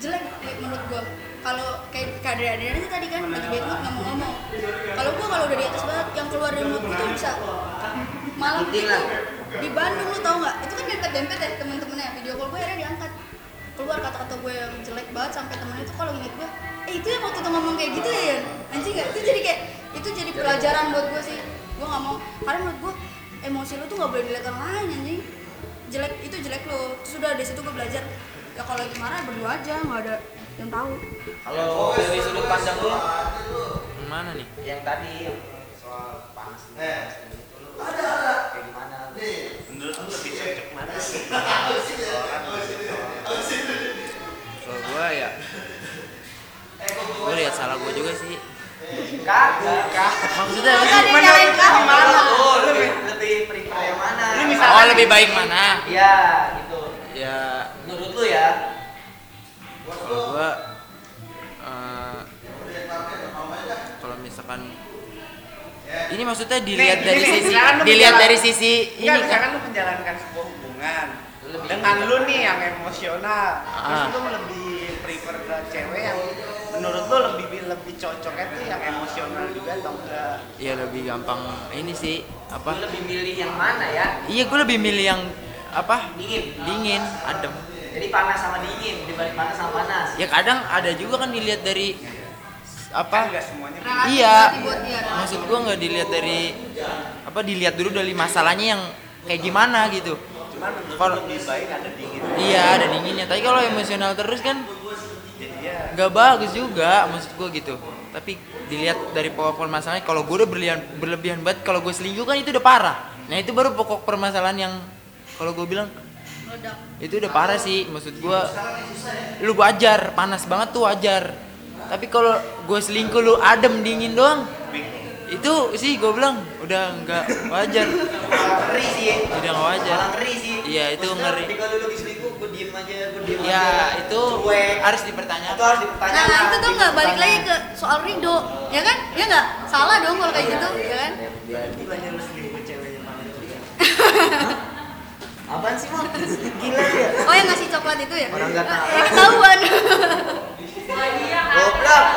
A: jelek menurut gue kalau kayak kader Adrian itu tadi kan lagi bad mood nggak mau ngomong. Kalau gue kalau udah di atas banget yang keluar dari mood gue tuh bisa. Malam itu
B: lah.
A: di Bandung lu tau nggak? Itu kan dempet dempet ya temen-temennya video call gue akhirnya diangkat keluar kata-kata gue yang jelek banget sampai temennya itu kalau ngeliat gue eh itu yang waktu itu ngomong kayak gitu ya Yan? anjing gak itu jadi kayak itu jadi pelajaran buat gue sih. Gue nggak mau. Karena menurut gue emosi lu tuh nggak boleh dilihat orang lain anjing. Jelek itu jelek lo terus udah dari situ gue belajar ya kalau lagi marah berdua aja nggak ada yang tahu.
B: Kalau dari sudut pandang lu?
C: Mana nih?
B: Yang tadi yang soal panas. Kayak gimana?
E: Menurut lu lebih cocok mana sih?
C: Kalau gue ya. Gue lihat salah gue juga sih.
B: Kagak
C: maksudnya apa sih?
A: Nyalain kamu
B: oh lebih lebih prefer yang mana?
C: Oh lebih baik mana?
B: Iya gitu.
C: Ya.
B: Menurut lu ya?
C: Kalau gue eh, kalau misalkan ini maksudnya dilihat
E: Nih,
C: dari sisi
E: misalkan lu
C: dilihat dari sisi ini kan?
E: misalkan lu menjalankan sebuah hubungan
B: Lebih-
E: dengan lu nih yang emosional. Terus
C: Ah.
E: lu lebih cewek yang menurut lu lebih lebih cocoknya tuh yang emosional juga atau enggak?
C: Ya lebih gampang ini sih
B: lu
C: apa
B: lebih milih yang mana ya?
C: Iya gue lebih milih yang apa?
B: Dingin.
C: Dingin adem.
B: Jadi panas sama dingin dibanding panas sama panas.
C: Ya kadang ada juga kan dilihat dari
E: kan
C: apa?
E: Enggak semuanya.
C: Iya. maksud gue nggak dilihat dari apa dilihat dulu dari masalahnya yang kayak gimana gitu.
E: Cuman menurut
C: Kalau-
E: lu lebih baik ada dingin.
C: Iya ada dinginnya. Tapi kalau emosional terus kan nggak bagus juga maksud gue gitu. Tapi dilihat dari pokok permasalahannya kalau gue udah berlebihan berlebihan banget kalau gue selingkuh kan itu udah parah. Nah itu baru pokok permasalahan yang kalau gue bilang itu udah parah sih. Maksud gue lu wajar panas banget tuh wajar. Tapi kalau gue selingkuh lu adem dingin doang itu sih gue bilang udah nggak wajar.
B: Ngeri sih.
C: Udah nggak wajar.
B: Malah ngeri sih.
C: Iya, itu ngeri.
B: ketika lu lagi selingkuh gue diem aja gue diem
C: ya,
B: aja
C: itu
B: cuek
C: harus
B: dipertanya
C: itu
B: harus dipertanya
A: nah itu tuh nggak balik lagi ke soal Rido oh. ya kan ya nggak salah dong kalau kayak gitu ya kan
E: berarti banyak lu sendiri ke ceweknya malah ya.
B: Apaan sih, mau Gila ya?
A: Oh, yang ngasih coklat itu ya?
B: Orang nggak ah,
A: tahu. Ketahuan.
B: Goblok.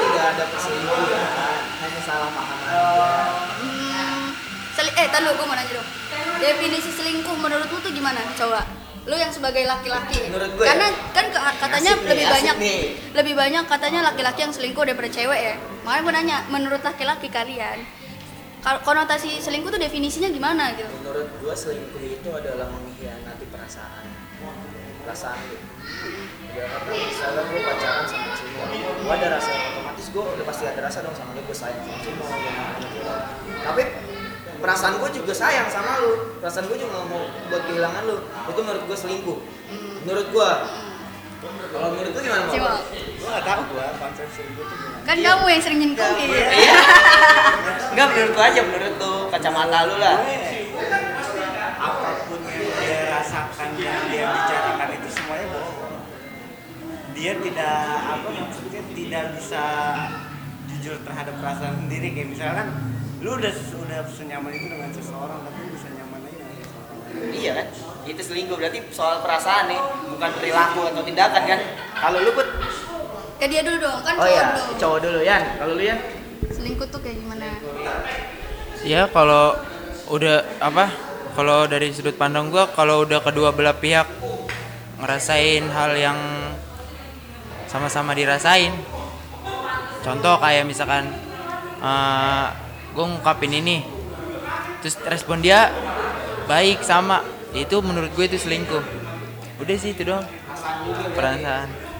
A: Tidak ada perselingkuhan, hanya salah paham hmm. Eh, tahu gue mau nanya dong. Definisi selingkuh menurut lu tuh gimana? Coba. Lu yang sebagai laki-laki.
B: Menurut gue ya?
A: Karena kan ke- katanya
B: Asik
A: lebih
B: asik
A: banyak
B: nih.
A: lebih banyak katanya laki-laki yang selingkuh daripada cewek ya. Makanya gue nanya, menurut laki-laki kalian konotasi selingkuh tuh definisinya gimana gitu?
B: menurut gua selingkuh itu adalah mengkhianati perasaan perasaan lu ya karena misalnya gua pacaran sama Cimo gua ada rasa otomatis gua udah pasti ada rasa dong sama dia gua sayang sama Cimo. tapi perasaan gua juga sayang sama lu. Perasaan gua juga gak mau buat kehilangan lu. Itu menurut gua selingkuh. Menurut gua. Kalau menurut lu gimana Mau?
A: Cimo,
E: Gue gak tau gue konsep selingkuh tuh gimana.
A: kan kamu yang sering nyingkungin.
B: Iya. Enggak menurut lu aja menurut lu kacamata lu lah.
E: Gue apa pun yang dia rasakan yang dia bicarakan itu semuanya bohong. Dia tidak apa maksudnya tidak bisa jujur terhadap perasaan sendiri. Kayak misalkan lu udah udah senyaman itu dengan seseorang tapi lu bisa nyaman aja dengan seseorang
B: Iya kan? Itu selingkuh berarti soal perasaan nih, bukan perilaku atau tindakan kan? Kalau lu put
A: Ke dia dulu dong, kan
B: Oh
A: cowok
B: iya,
A: dulu.
B: cowok dulu Yan. Kalau lu Yan?
A: Selingkuh tuh kayak gimana?
C: Ya kalau udah apa? Kalau dari sudut pandang gua kalau udah kedua belah pihak ngerasain hal yang sama-sama dirasain. Contoh kayak misalkan eh gue ngungkapin ini, terus respon dia baik sama, itu menurut gue itu selingkuh. Udah sih itu doang. Perasaan.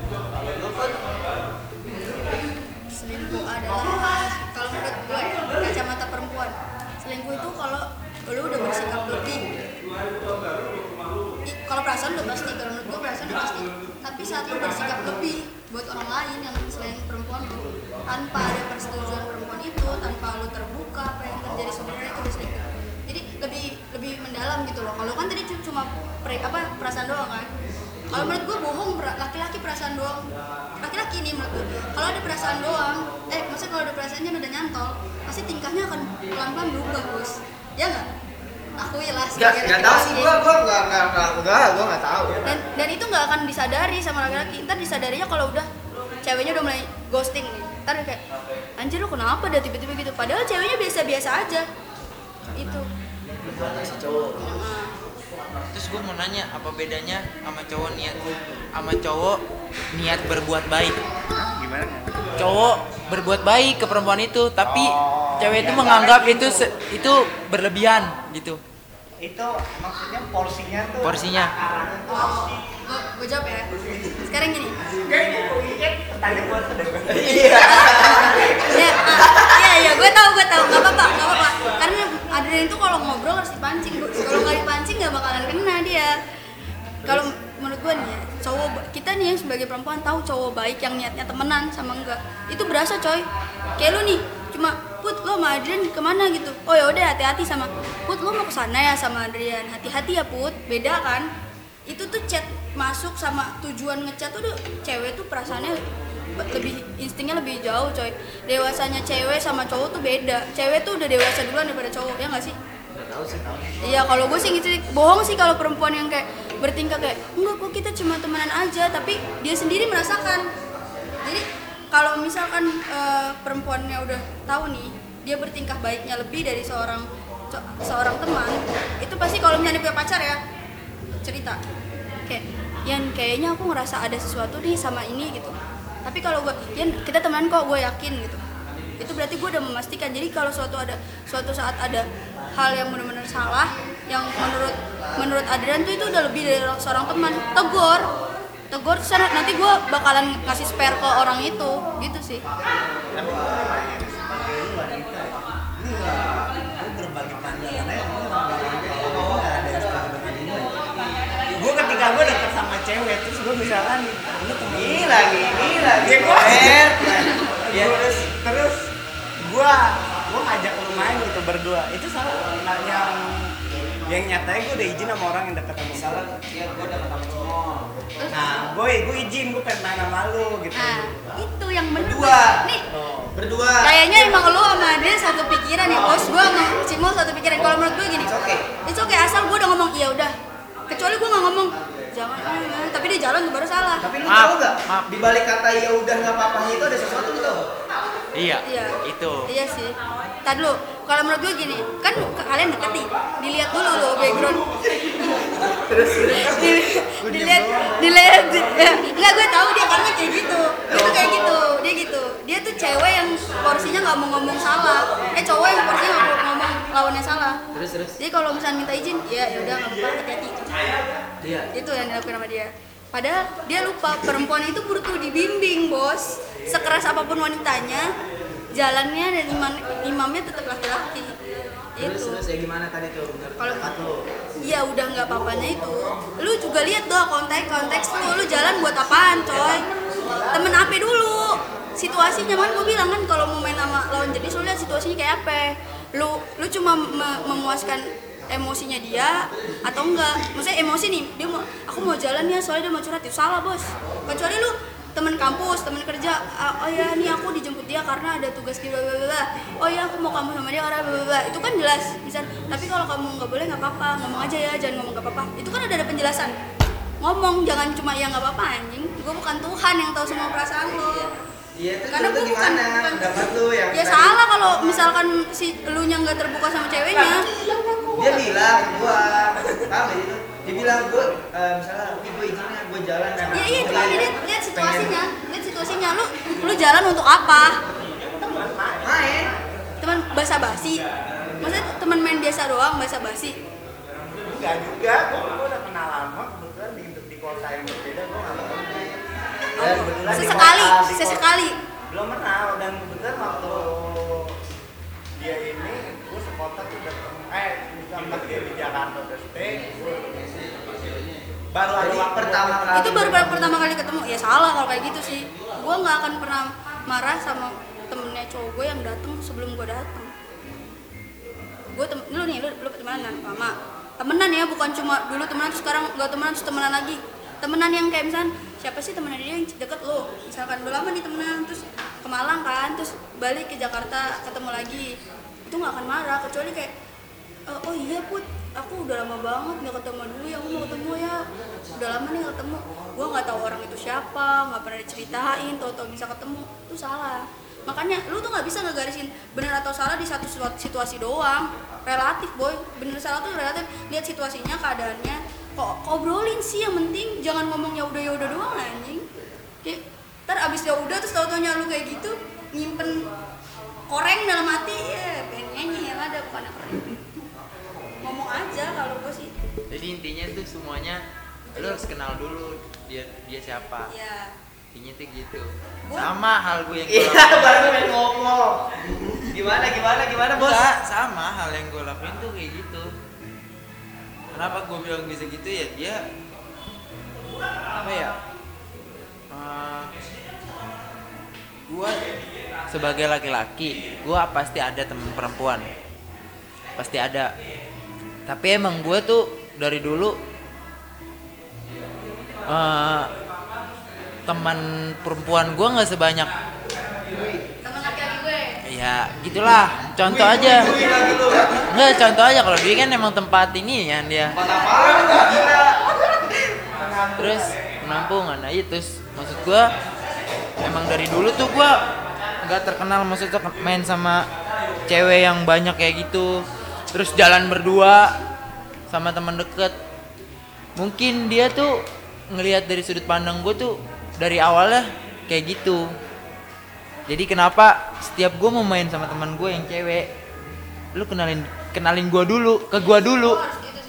A: selingkuh adalah kalau menurut gue ya kacamata perempuan selingkuh itu kalau lu udah bersikap lebih kalau perasaan udah pasti kalau menurut gue perasaan udah pasti tapi saat lu bersikap lebih buat orang lain yang selain perempuan tanpa ada persetujuan perempuan itu tanpa lu terbuka apa yang terjadi sebenarnya itu selingkuh jadi lebih lebih mendalam gitu loh. Kalau kan tadi cu- cuma pre, apa perasaan doang kan? Kalau menurut gue bohong laki-laki perasaan doang. Laki-laki nih menurut gue kalau ada perasaan doang eh maksudnya kalau ada perasaannya udah nyantol pasti tingkahnya akan pelan-pelan berubah bos. Ya nggak? Akui lah
B: Enggak,
A: sebagai
B: enggak tahu sih
A: laki-laki.
B: gua, gua enggak enggak enggak enggak, gua enggak tahu.
A: dan dan itu nggak akan disadari sama laki-laki. Ntar disadarinya kalau udah ceweknya udah mulai ghosting nih. Ntar kayak anjir lu kenapa dah tiba-tiba gitu? Padahal ceweknya biasa-biasa aja. Itu.
B: Buat si cowok.
A: Nah,
C: Terus gue mau nanya apa bedanya sama cowok niat sama cowok niat berbuat baik.
E: gimana?
C: Cowok berbuat baik ke perempuan itu, tapi
E: Oh,
C: cewek itu
E: ya,
C: menganggap
E: karena
C: itu se- itu berlebihan gitu.
E: itu maksudnya porsinya tuh
C: Porsinya.
A: oh, gue gue jawab ya. Sekarang gini
E: tanya buat
B: Iya.
A: ya ah, iya iya gue tahu gue tahu. Nggak apa-apa nggak apa-apa. Karena Adrian itu kalau ngobrol harus dipancing Bu. kalau nggak dipancing nggak bakalan kena dia. Kalau menurut gue nih ya, cowok kita nih yang sebagai perempuan tahu cowok baik yang niatnya temenan sama enggak. Itu berasa coy. Kayak lu nih cuma put lo sama Adrian ke mana gitu? Oh ya udah hati-hati sama put lo mau ke sana ya sama Adrian. Hati-hati ya put. Beda kan? Itu tuh chat masuk sama tujuan ngechat tuh cewek tuh perasaannya lebih instingnya lebih jauh coy. Dewasanya cewek sama cowok tuh beda. Cewek tuh udah dewasa duluan daripada cowok ya nggak sih?
B: Enggak tahu sih.
A: Iya kalau gue sih gitu bohong sih kalau perempuan yang kayak bertingkah kayak enggak kok kita cuma temenan aja tapi dia sendiri merasakan. Jadi kalau misalkan eh, perempuannya udah tahu nih dia bertingkah baiknya lebih dari seorang seorang teman itu pasti kalau misalnya punya pacar ya cerita. Kayak yang kayaknya aku ngerasa ada sesuatu nih sama ini gitu tapi kalau gue Yan kita temenan kok gue yakin gitu. Itu berarti gue udah memastikan. Jadi kalau suatu ada suatu saat ada hal yang benar-benar salah yang menurut menurut Adrian tuh itu udah lebih dari seorang teman. Tegur. Tegur terus nanti gue bakalan kasih spare ke orang itu. Gitu sih.
E: Gue ya ketika gue deket sama cewek terus gue misalkan
B: lagi, ini lagi.
E: Ya, gua-
B: Ber.
E: ya terus terus gue gue ngajak lu main gitu berdua itu salah nah, yang yang nyatanya gue udah izin sama orang yang deket sama
B: Misalnya
E: gue
B: dia gua dapat sama Cimo.
E: nah gue gue izin gue pengen main sama lu gitu
A: nah itu yang bener
B: Berdua.
A: nih
B: Berdua.
A: kayaknya emang lu sama dia satu pikiran ya bos gue sama Cimo satu pikiran kalau menurut gue gini
B: It's okay.
A: itu oke asal gue udah ngomong iya udah kecuali gue nggak ngomong jangan ah, tapi dia jalan tuh baru salah
B: Tapi lu
C: Maaf,
B: tahu nggak?
C: maaf.
B: Di balik kata ya udah nggak apa-apa itu ada sesuatu lu tahu nggak?
C: Iya.
A: iya.
C: Itu.
A: iya sih. Tadi lu kalau menurut gue gini kan ke- kalian deket nih dilihat dulu loh background. Di- dilihat dilihat ya, nggak gue tahu dia karena kayak gitu. Dia tuh kayak gitu dia gitu. Dia tuh cewek yang porsinya nggak mau ngomong salah. Eh cowok yang porsinya nggak mau ngomong lawannya salah.
B: Terus terus.
A: Jadi kalau misalnya minta izin ya ya udah nggak apa-apa hati-hati.
B: Iya.
A: Itu yang dilakukan sama dia padahal dia lupa perempuan itu butuh dibimbing bos sekeras apa pun wanitanya jalannya dan imam imamnya tetap laki-laki
B: terus
A: itu
B: terus ya gimana tadi tuh
A: Kalau-
B: lu
A: Iya udah nggak apa-apanya itu. Lu juga lihat dong konteks konteks lu, lu jalan buat apaan coy? Temen apa dulu? Situasinya kan gue bilang kan kalau mau main sama lawan jenis lu lihat situasinya kayak apa? Lu lu cuma me- memuaskan emosinya dia atau enggak? Maksudnya emosi nih, dia mau aku mau jalan ya soalnya dia mau curhat itu salah bos. Kecuali lu temen kampus, temen kerja, "Ah, oh ya nih aku dijemput dia karena ada tugas di bla bla. Oh ya aku mau kamu sama dia karena bla bla. Itu kan jelas, bisa. Tapi kalau kamu nggak boleh nggak apa-apa, ngomong aja ya, jangan ngomong nggak apa-apa. Itu kan udah ada penjelasan. Ngomong jangan cuma ya nggak apa-apa anjing. Gue bukan Tuhan yang tahu semua perasaan lo.
B: iya terus
A: Karena bukan- bukan-
B: pendapat lu yang
A: Ya salah kalau misalkan si lu nya nggak terbuka sama ceweknya.
B: Dia bilang gua paham ya itu dia bilang gua eh, misalnya ini gua izinnya gua jalan sama
A: Ya iya
B: dia
A: cuma lihat lihat situasinya, lihat situasinya. Lu lu jalan untuk apa?
B: main
A: Teman basa-basi. Maksudnya teman main biasa doang basa-basi.
E: enggak juga gue udah kenal lama kebetulan di, di kota yang berbeda gue nggak kebetulan di
A: Sesekali, sesekali.
E: belum kenal dan kebetulan waktu di Jakarta baru waktu
B: pertama kali
A: itu baru pertama kali ketemu. Ya salah kalau kayak gitu sih. Gue nggak akan pernah marah sama temennya cowok gue yang datang sebelum gue datang gue tem lu nih lu lu temenan lama temenan ya bukan cuma dulu temenan terus sekarang nggak temenan terus temenan lagi. Temenan yang kayak misalnya siapa sih temenan dia yang deket lo misalkan udah lama nih temenan terus ke Malang kan terus balik ke Jakarta ketemu lagi. Itu nggak akan marah kecuali kayak "Eh, oh iya put. Aku udah lama banget nggak ketemu dulu ya. Aku mau ketemu ya. Udah lama nih ketemu. Gue nggak tahu orang itu siapa nggak pernah diceritain tau-tau bisa ketemu. Itu salah. Makanya lu tuh nggak bisa ngegarisin benar atau salah di satu situa- situasi doang. Relatif boy. Bener salah tuh relatif. Lihat situasinya keadaannya. Kok kok obrolin sih yang penting? Jangan ngomong ya udah ya udah doang anjing. Kayak ntar abis ya udah terus tau-taunya lu kayak gitu nyimpen koreng dalam hati. Ya pengen nyanyi yang ada bukan apa
C: jadi intinya tuh semuanya lu harus kenal dulu dia dia siapa.
A: Ya
C: intinya tuh gitu.
A: Gua-
C: sama hal gue yang gue
B: iya baru pengen ngomong. Gimana gimana gimana bos?
C: Enggak, sama hal yang gue lakuin tuh kayak gitu. Kenapa gue bilang bisa gitu ya? Dia apa ya? Eh, gue sebagai laki-laki gue pasti ada teman perempuan. Pasti ada. Tapi emang gue tuh dari dulu eh, teman perempuan gue nggak sebanyak.
A: Gue.
C: Ya gitulah. Contoh aja. nggak contoh aja. Kalau dia kan emang tempat ini ya dia. Terus penampungan. Nah itu terus maksud gua emang dari dulu tuh gua nggak terkenal maksudnya main sama cewek yang banyak kayak gitu. Terus jalan berdua sama teman deket. Mungkin dia tuh ngelihat dari sudut pandang gue tuh dari awalnya kayak gitu. Jadi kenapa setiap gue mau main sama teman gue yang cewek? Lu kenalin kenalin gue dulu ke gue dulu.
A: harus gitu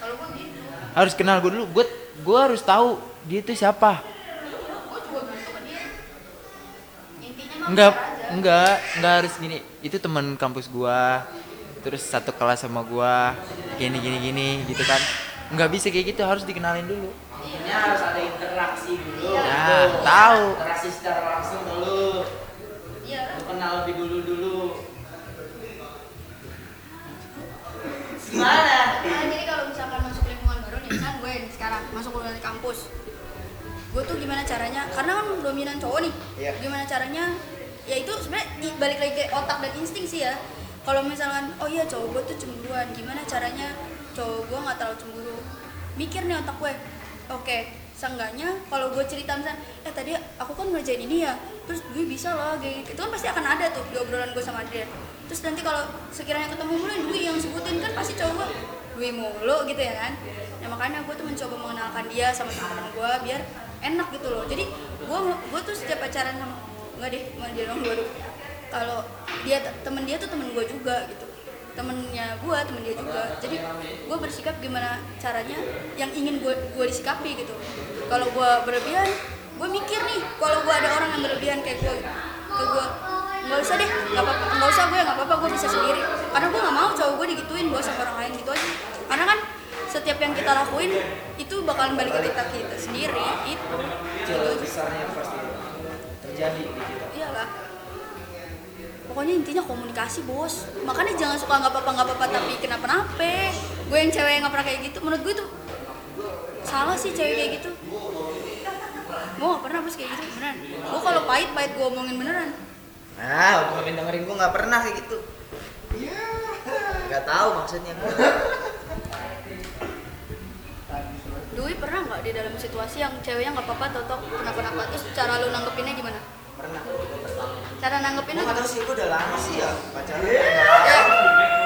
A: gue gitu.
C: Harus kenal gue dulu. Gue gue harus tahu dia itu siapa.
A: Gue
C: enggak enggak enggak harus gini. Itu teman kampus gua terus satu kelas sama gua gini gini gini gitu kan nggak bisa kayak gitu harus dikenalin dulu
B: Intinya harus ada interaksi dulu
C: ya tahu
B: interaksi secara langsung dulu
A: iya
B: lu kenal lebih dulu dulu gimana
A: Nah, jadi kalau misalkan masuk lingkungan baru nih, kan gue nih sekarang masuk lingkungan kampus. Gue tuh gimana caranya? Karena kan dominan cowok nih.
B: Iya.
A: Gimana caranya? Ya itu sebenarnya balik lagi ke otak dan insting sih ya. Kalau misalkan, oh iya cowok gue tuh cemburuan, gimana caranya cowok gue nggak terlalu cemburu? Mikir nih otak gue. Oke, seenggaknya kalau gue cerita misalnya, eh tadi aku kan ngerjain ini ya, terus gue bisa loh, gitu. Itu kan pasti akan ada tuh di obrolan gue sama dia. terus nanti kalau sekiranya ketemu mulu Dwi yang sebutin kan pasti cowok gua Dwi mulu gitu ya kan ya makanya gue tuh mencoba mengenalkan dia sama teman-teman gue biar enak gitu loh jadi gue gue tuh setiap pacaran sama nggak deh mau dia dong gue kalau dia temen dia tuh temen gue juga gitu. Temennya gue temen dia juga. Jadi gue bersikap gimana caranya yang ingin gue gue disikapi gitu. Kalau gue berlebihan gue mikir nih kalau gue ada orang yang berlebihan kayak gue ke gue nggak usah deh nggak apa nggak usah gue nggak apa-apa gue bisa sendiri. Karena gue nggak mau cowok gue digituin gue sama orang lain gitu aja. Karena kan setiap yang kita lakuin itu bakalan balik ke kita kita sendiri itu.
B: Kecil besarnya itu pasti terjadi
A: iyalah pokoknya intinya komunikasi bos. Makanya jangan suka nggak apa-apa nggak apa-apa tapi kenapa-napa. Gue yang cewek yang nggak pernah kayak gitu menurut gue itu salah sih cewek kayak gitu. Gue nggak pernah bos kayak gitu beneran. Gue kalau pahit pahit gue omongin beneran.
B: Nah udah ngapain dengerin gue nggak pernah kayak gitu. Nggak tahu maksudnya.
A: Dwi pernah nggak di dalam situasi yang ceweknya nggak apa-apa tau kenapa-napa? Terus cara lu nanggepinnya gimana?
B: Pernah
A: cara
B: tahu
A: gimana?
B: sih gue udah lama sih ya pacaran
A: ya,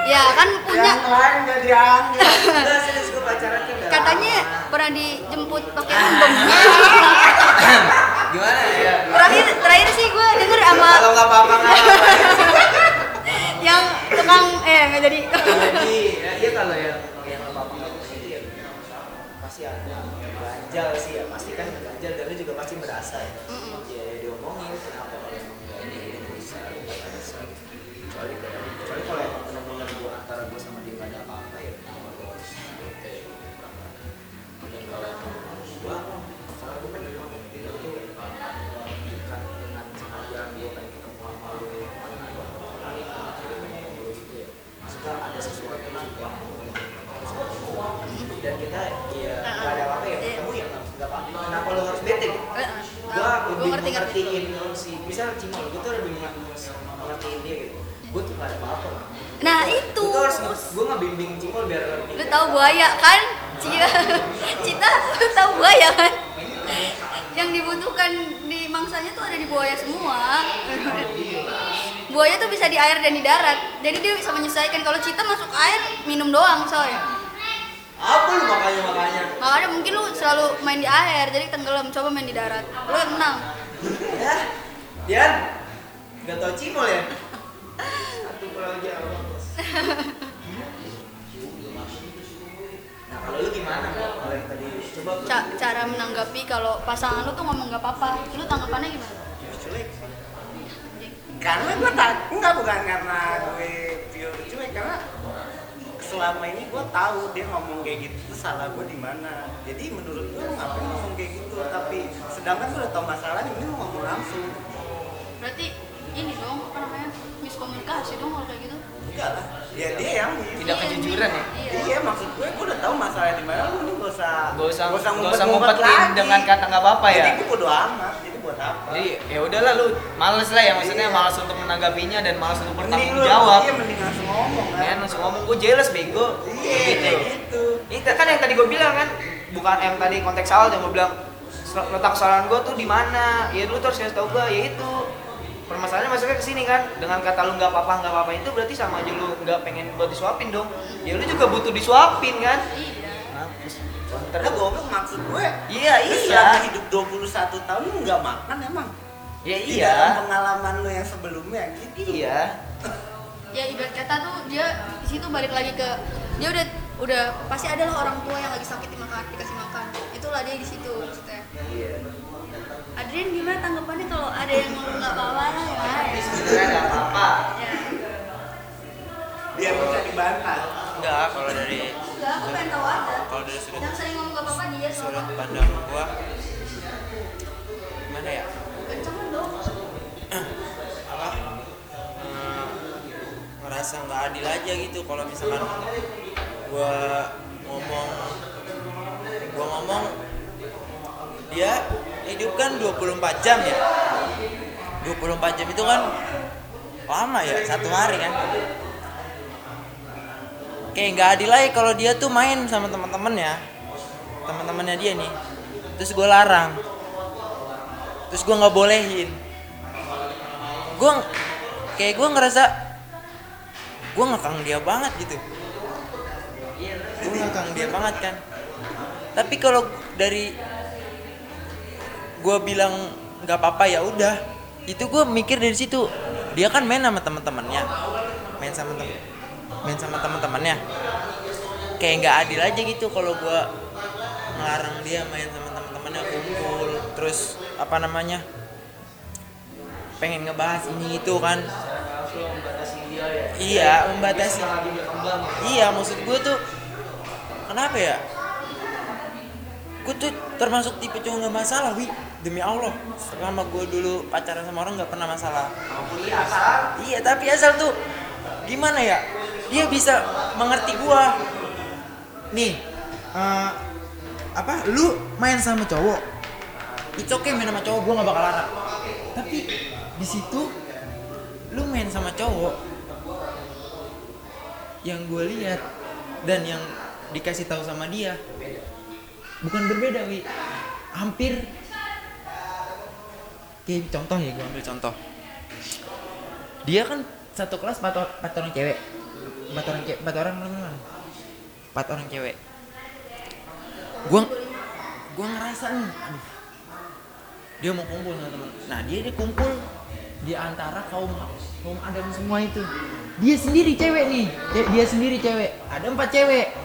A: ya kan punya
E: yang lain nggak diambil
B: udah serius gue pacaran kan udah
A: katanya
B: lama.
A: pernah dijemput pakai random
B: gimana ya?
A: Terakhir terakhir sih gue denger sama
B: kalau nggak apa-apa nggak apa-apa.
A: Yang tukang eh nggak jadi.
B: Jadi. Ya, iya kalau yang yang nggak ya pasti ada. Ganjal sih ya pasti kan ganjal dan lu juga pasti berasa ya.
A: Mm-mm.
B: ya, ya diomongin kenapa
A: ngerti ngerti
B: mengertiin lo sih. Misal cimol gue tuh lebih mengertiin dia gitu. Gue tuh gak ada apa-apa.
A: Nah itu.
B: Gue harus gue ngebimbing cimol biar
A: lu tahu buaya kan? Cita Cita lu tahu buaya kan? Yang dibutuhkan di mangsanya tuh ada di buaya semua. Buaya tuh bisa di air dan di darat. Jadi dia bisa menyesuaikan. Kalau cita masuk air minum doang soalnya.
B: Apa lu makanya makanya
A: makanya mungkin lu selalu main di air jadi tenggelam. Coba main di darat. Lu yang menang
B: ya Dian gak tau cimol ya? Satu pulau jawa bos nah kalau lu gimana? Kalau yang tadi coba
A: Ca- cara menanggapi kalau pasangan lu tuh ngomong gak apa-apa. Lu tanggapannya gimana?
E: Karena gue tak enggak bukan karena gue pure cuek karena selama ini gue tahu dia ngomong kayak gitu salah gue di mana. Jadi menurut gue ngapain ngomong kayak gitu? Tapi sedangkan gue udah tahu masalahnya ini lu ngomong langsung.
A: Berarti ini dong apa namanya miskomunikasi dong kalau kayak gitu?
E: Enggak lah ya dia yang
B: tidak kejujuran ya?
A: Iya.
E: Iya maksud gue gue udah tahu masalah di mana lu nih gak usah
B: Gak usah
E: nggak
B: gak usah
E: ngumpet-ngumpet
B: ngumpetin
E: lagi.
B: dengan kata nggak apa-apa ya.
E: jadi gue bodo amat jadi buat apa?
B: Jadi ya udahlah lu males lah ya maksudnya malas untuk menanggapinya dan malas untuk
E: Mending
B: bertanggung
E: lu-
B: jawab.
E: iya mending langsung ngomong kan?
B: Ya langsung ngomong gue jealous bego.
E: iya kayak gitu.
B: Ini kan yang tadi gue bilang kan? Bukan yang tadi konteks awal yang gue bilang "Sel- letak kesalahan gue tuh di mana? Ya lu tuh harus kasih tau gue ya itu. Permasalahannya masuknya ke sini kan. Dengan kata lu nggak apa-apa nggak apa-apa itu berarti sama aja lu nggak pengen buat disuapin dong. Ya lu juga butuh disuapin kan?
A: Iya.
B: Mampus.
E: Karena goblok maksud gue
B: iya iya.
E: selama hidup 21 tahun lu nggak makan emang?
B: Ya
E: Di
B: iya.
E: dalam pengalaman lu yang sebelumnya gitu.
B: Iya.
A: Ya ibarat kata tuh dia di situ balik lagi ke dia udah udah pasti adalah orang tua yang lagi sakit dimakan dikasih makan. Itulah dia di situ.
B: iya
A: Adrian gimana tanggapannya kalau ada yang ngomong nggak apa-apa lah ya?
B: Sebenarnya nggak apa-apa.
A: Ya.
E: Biar bisa dibantah
C: Enggak, kalau dari
A: enggak aku pengen tahu aja
C: kalau dari sudut
A: yang sering ngomong nggak apa-apa dia
C: sudut pandang gua gimana ya?
A: kencengan dong?
C: Apa? Eh, ngerasa nggak adil aja gitu kalau misalkan gua ngomong gua ngomong dia hidup kan 24 jam ya? 24 jam itu kan lama ya satu hari kan? Kayak nggak adil aja kalau dia tuh main sama teman-temannya teman-temannya dia nih. Terus gue larang. Terus gue nggak bolehin. Gue kayak gue ngerasa gue ngekang dia banget gitu. Gue ngekang dia banget kan. Tapi kalau dari gue bilang nggak apa-apa ya udah. Itu gue mikir dari situ. Dia kan main sama teman-temannya main sama temen main sama teman-temannya kayak nggak adil aja gitu kalau gue ngelarang dia main sama teman-temannya kumpul. Terus apa namanya pengen ngebahas ini itu kan.
B: Membatasi ya.
C: iya membatasi. Iya maksud gue tuh kenapa ya? Gue tuh termasuk tipe cowok nggak masalah wi demi allah selama gue dulu pacaran sama orang nggak pernah masalah.
B: Asal.
C: iya tapi asal tuh gimana ya? Dia bisa mengerti gua. Nih eh, apa lu main sama cowok? Itu oke main sama cowok gua nggak bakal larang. Tapi di situ lu main sama cowok yang gue lihat dan yang dikasih tahu sama dia bukan berbeda wi. Hampir kayak contoh ya gue ambil contoh. Dia kan satu kelas empat, empat orang cewek. Empat orang cewek empat orang teman empat orang cewek. Gua gua ngerasa nih aduh. Dia mau kumpul sama teman nah dia dia kumpul di antara kaum kaum adam semua itu. Dia sendiri cewek nih. Dia sendiri cewek. Ada empat cewek.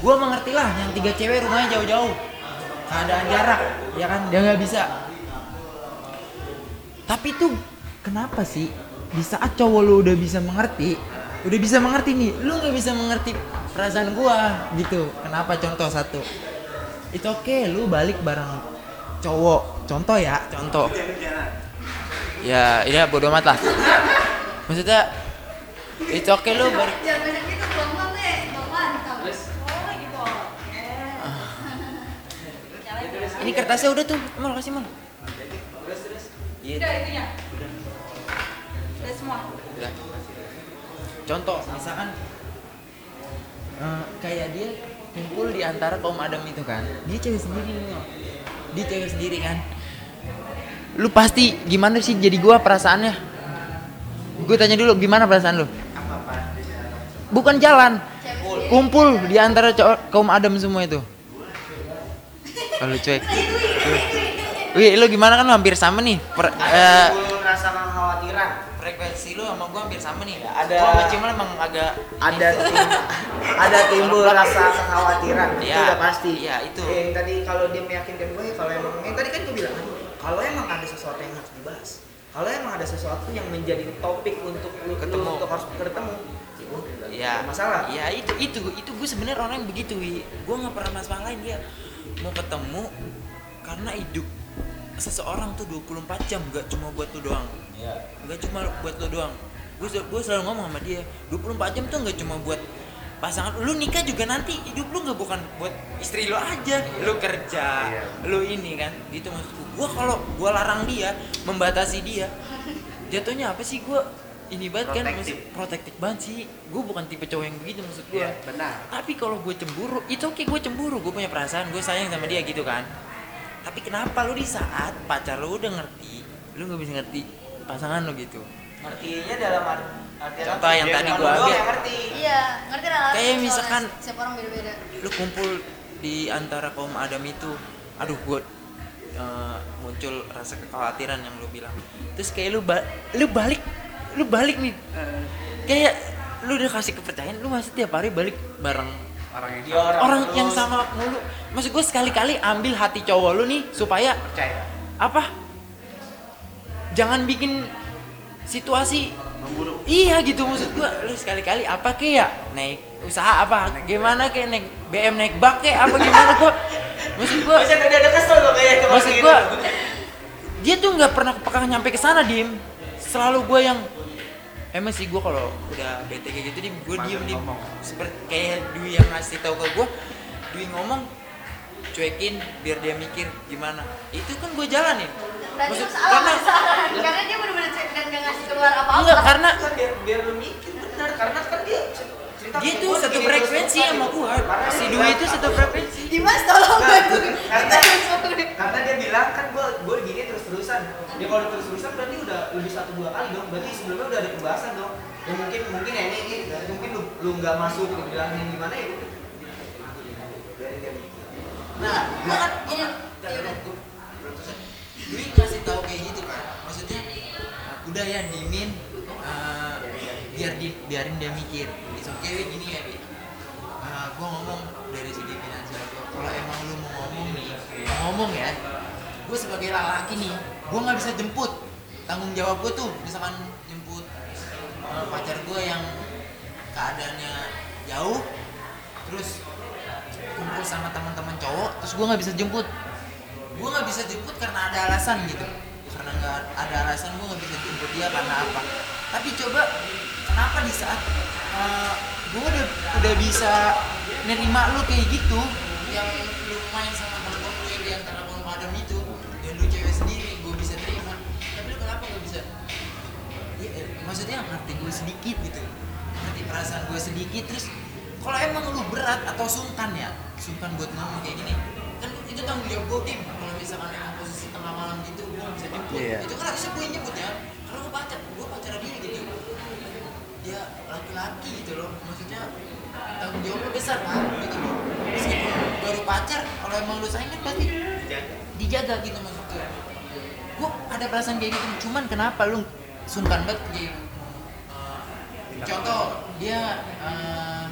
C: Gua mengerti lah yang tiga cewek rumahnya jauh-jauh. Keadaan jarak ya kan? Dia nggak bisa tapi tuh kenapa sih di saat cowok lu udah bisa mengerti udah bisa mengerti nih lu nggak bisa mengerti perasaan gua gitu. Kenapa? Contoh satu. Itu oke lu balik bareng cowok. Contoh ya. Contoh. Ya ya bodo amat lah. Maksudnya itu oke lu balik
A: gitu, bang deh, bang mantap. Oh, gitu.
C: ini kertasnya udah tuh. Mal kasih mal Iya.
A: Udah itunya. Udah semua.
C: Udah. Contoh, misalkan eh, kayak dia kumpul di antara kaum Adam itu kan, dia cewek sendiri nih, dia cewek sendiri kan. Lu pasti gimana sih jadi gua perasaannya? Gue tanya dulu gimana perasaan lu? Bukan jalan, kumpul di antara kaum Adam semua itu. Kalau cuek. Wih, lu gimana kan lu hampir sama nih. Per, eh,
B: Timbul rasa kekhawatiran.
C: frekuensi lu sama gua hampir sama nih.
B: ada-
C: Gua sama Cimal emang agak
B: ada tim- ada timbul rasa kekhawatiran itu
C: Iya,
B: udah pasti
C: iya, itu.
B: Eh, yang tadi kalau dia meyakinkan gue kalau emang yang tadi kan gue bilang kalau emang ada sesuatu yang harus dibahas kalau emang ada sesuatu yang menjadi topik untuk lu
C: Ketemu.
B: untuk harus ketemu ya
C: Iya.
B: masalah
C: Iya itu itu itu gue sebenarnya orang yang begitu. Gue nggak pernah masalahin dia mau ketemu karena hidup seseorang tuh 24 jam gak cuma buat lu doang. Gak cuma buat lu doang. Gue gue selalu ngomong sama dia 24 jam tuh nggak cuma buat pasangan lu nikah juga nanti hidup lu nggak bukan buat istri lu aja lu kerja lu ini kan gitu maksud gue kalau gue larang dia membatasi dia jatuhnya apa sih gue ini banget kan maksud protektif. banget sih. Gue bukan tipe cowok yang begitu maksud gue
E: Iya, benar.
C: tapi kalau gue cemburu itu oke gue cemburu gue punya perasaan gue sayang sama dia gitu kan tapi kenapa lu di saat pacar lu udah ngerti lu nggak bisa ngerti pasangan lu gitu
B: ngertinya dalam art- artian
C: Contoh yang tadi gua ambil.
B: ngerti
A: Iya, ngerti lah.
C: Kayak misalkan-
A: setiap orang beda-beda.
C: lu kumpul di antara kaum Adam itu aduh gue eh, muncul rasa kekhawatiran yang lu bilang terus kayak lu ba- lu balik lu balik nih kayak lu udah kasih kepercayaan lu masih tiap hari balik bareng
E: orang yang
B: Dia orang,
C: orang yang sama mulu. Maksud gue sekali-kali ambil hati cowok lu nih supaya
E: percaya.
C: apa? Jangan bikin situasi
E: memburuk.
C: Iya gitu maksud gua. Lu sekali-kali apa ke ya? Naik usaha apa? Gimana kayak naik BM naik bak kayak apa gimana gua? Maksud gua
B: Masih ada ada kesel kayak
C: maksud
B: gitu.
C: gua dia tuh nggak pernah peka nyampe ke sana dim. Selalu gua yang emang sih gua kalau udah bete kayak gitu dim gua diem dim seperti kayak Dwi yang ngasih tahu ke gua Dwi ngomong cuekin biar dia mikir gimana. Itu kan gua jalanin. Maksud-
A: salah masalah. Karena dia benar-benar cuek dan gak ngasih keluar apa-apa.
C: enggak karena
B: biar biar lu mikir benar karena kan dia
C: dia tuh satu frekuensi sama gua si Dwi itu satu frekuensi.
A: Dimas tolong
B: Nah,
A: bantu.
B: karena karena dia bilang kan gua gua gini terus terusan dia kalau terus terusan berarti udah lebih satu dua kali dong. Berarti sebelumnya udah ada pembahasan dong. Ya mungkin mungkin ya ini, ini mungkin lu lu nggak masuk lu bilangin gimana ya? Udah.
C: nah gua kan
A: ya
C: gua. Dwi ngasih tahu kayak gitu kan maksudnya udah ya dimin eh, biar di, biarin dia mikir. It's okay gini ya Wi Eh, gua ngomong dari segi finansial gua. Kalau emang lu mau ngomong nih ngomong ya gue sebagai laki nih gue nggak bisa jemput. Tanggung jawab gue tuh misalkan jemput eh, pacar gue yang keadaannya jauh terus kumpul sama teman-teman cowok terus gue nggak bisa jemput. Gue nggak bisa jemput karena ada alasan gitu. Karena nggak ada alasan gue nggak bisa jemput dia karena apa. Tapi coba kenapa di saat gue udah udah bisa nerima lu kayak gitu? Yang lu main sama temen lu yang di antara kalau madam itu dan lu cewek sendiri gue bisa terima tapi lu kenapa gak bisa? Ya, eh, maksudnya ngerti gue sedikit gitu. Ngerti perasaan gue sedikit terus kalau emang lu berat atau sungkan ya sungkan buat ngomong kayak gini kan itu tanggung jawab gue tim kalau misalkan emang posisi tengah malam gitu gue bisa jemput.
D: Iya.
C: itu kan harusnya gue jemput ya. Kalau gue pacar gue pacaran dia gitu dia laki-laki gitu loh. Maksudnya tanggung jawabnya besar kan gitu loh meskipun baru pacar kalau emang lu sayang kan pasti dijaga. gitu maksud gue gue ada perasaan kayak gitu. Cuman kenapa lu sungkan banget kayak uh, contoh dia uh,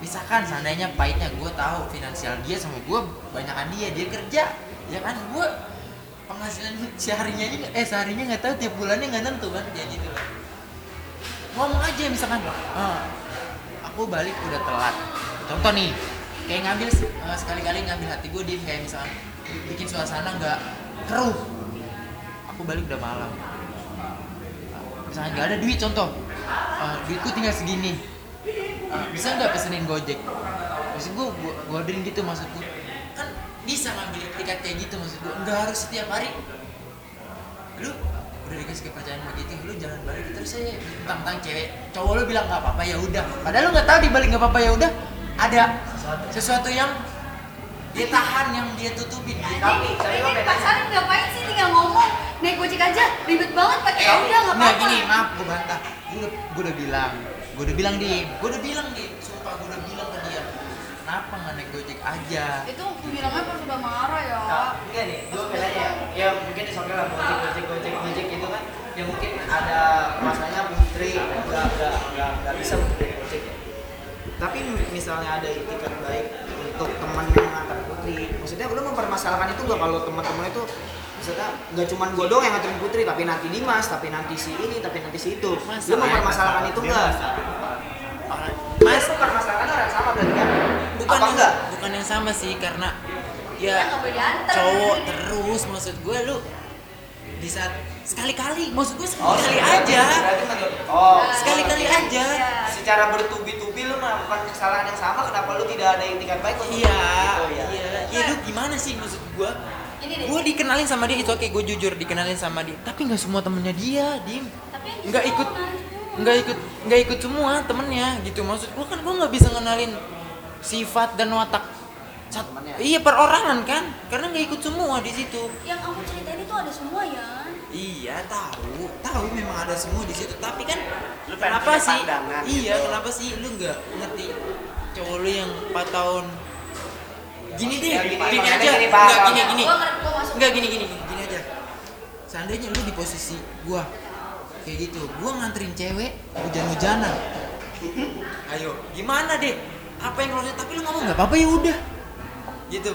C: misalkan seandainya pahitnya gue tahu finansial dia sama gue banyakan dia dia kerja ya kan? Gue penghasilan seharinya aja eh seharinya nggak tahu tiap bulannya nggak nentu kan? Kayak gitu loh ngomong aja misalkan. "Ah, aku balik udah telat. Contoh nih kayak ngambil eh, sekali-kali ngambil hati gue dia kayak misalkan bikin suasana nggak keruh. Aku balik udah malam. Misalkan nggak ada duit contoh. Eh, duitku tinggal segini. Eh, bisa nggak pesenin gojek? Maksud gue gue orderin gitu maksud gue kan bisa ngambil tiket kayak gitu maksud gue nggak harus setiap hari. Lu udah dikasih kepercayaan begitu lu jangan balik terus saya tentang cewek. Cowok lu bilang nggak apa-apa ya udah. Padahal lu nggak tahu di balik nggak apa-apa ya udah. Ada sesuatu. yang dia tahan yang dia tutupin gitu.
B: Tapi,
A: ini pacaran ngapain sih? Tinggal ngomong. Naik gojek aja ribet banget pakai ya udah nggak
C: nggak
A: apa-apa.
C: gini maaf gue bantah. Gue udah gue udah bilang. Gue udah bilang di gue udah bilang di sumpah gue udah bilang ke dia kenapa nggak naik gojek aja
A: Itu bilangnya pas udah marah ya.
B: Nah, enggak nih, gue bilangnya ya, ya mungkin di oke lah gojek gojek gojek gojek itu kan, ya mungkin ada masanya putri nggak nggak nggak nggak bisa jadi gojek ya. Tapi misalnya ada itikat baik untuk teman yang ngantar putri, maksudnya lu mempermasalahkan itu nggak kalau teman-teman itu misalnya nggak cuman gue doang yang nganterin putri, tapi nanti Dimas, tapi nanti si ini, tapi nanti si itu. Lu
C: Masalah.
B: mempermasalahkan itu nggak? Mas, mempermasalahkan orang sama berarti kan?
C: Bukan
B: Apa enggak?
C: bukan yang sama sih karena
A: Ya
C: cowok terus maksud gue lu di saat sekali-kali maksud gue
B: Oh,
C: sekali-kali
B: berarti-
C: aja
B: Oh,
C: sekali-kali aja.
A: Iya.
B: secara bertubi-tubi lu melakukan kesalahan yang sama kenapa lu tidak ada itikat baik untuk
C: iya
B: gitu, ya?
C: iya. Ya lu gimana sih maksud gue gue dikenalin sama dia itu oke gue jujur dikenalin sama dia. Tapi nggak semua temennya dia dim.
A: Yang
C: nggak ikut nggak ikut nggak ikut semua temennya gitu. Maksud gue kan gue nggak bisa ngenalin sifat dan watak sat-
B: Temennya.
C: iya perorangan kan? Karena nggak ikut semua di situ.
A: Yang kamu ceritain itu ada semua ya.
C: iya tahu. Tahu memang ada semua di situ. Tapi kan
E: Lu
C: kenapa sih?
E: pandangan
C: iya
E: gitu.
C: kenapa sih? Lu nggak ngerti? Cowok lu yang 4 tahun. Gini deh
B: gini,
C: gini, aja.
B: Gini, Pak,
C: nggak gini gini. Gini gini gini gini aja. Seandainya lu di posisi gua kayak gitu, gua nganterin cewek hujan-hujanan. Ayo, gimana deh? Apa yang lu tapi lu ngomong nggak apa-apa ya udah. Gitu.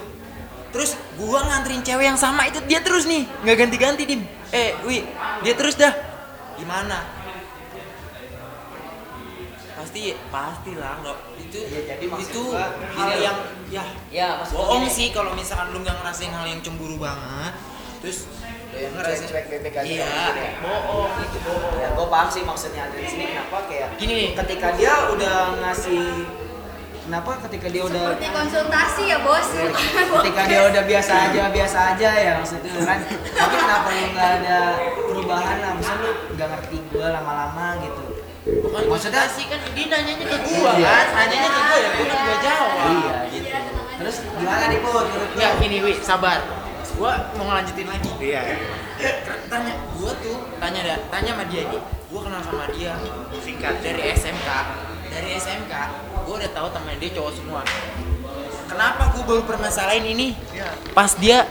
C: Terus gua nganterin cewek yang sama itu dia terus nih, nggak ganti-ganti dim. Eh, wi, dia terus dah. Gimana? Pasti pasti lah nggak itu
B: Iya, jadi maksud
C: itu
B: gua
C: hal
B: gini
C: yang ya
B: ya
C: bohong
B: gini.
C: sih kalau misalkan lu nggak ngerasain hal yang cemburu banget terus
B: yang
C: ngerasain
B: cuek-cuek bebek aja
C: iya
B: ya.
C: bohong itu bohong
B: ya gue paham sih maksudnya ada di sini kenapa kayak
C: Gini
B: ketika dia udah ngasih kenapa ketika dia udah
A: Seperti konsultasi ya bos.
B: ketika dia udah biasa aja biasa aja ya maksudnya kan. Tapi kenapa lu nggak ada perubahan lah? Maksudnya lu nggak ngerti gue lama-lama gitu.
C: Bukan
B: Maksudnya-
C: konsultasi kan dia nanyanya ke gua
B: Iya.
C: kan? Nanyanya ke gua ya gua kan gua jawab.
B: Iya gitu. Terus gimana nih put menurut
C: ya gini wi sabar. Gua mau ngelanjutin lagi.
E: Iya.
C: tanya gua tuh tanya dah tanya sama dia ini. Gua kenal sama dia
E: Singkat.
C: dari SMK dari SMK gua udah tahu temen dia cowok semua. Kenapa gua baru permasalahin ini? Pas dia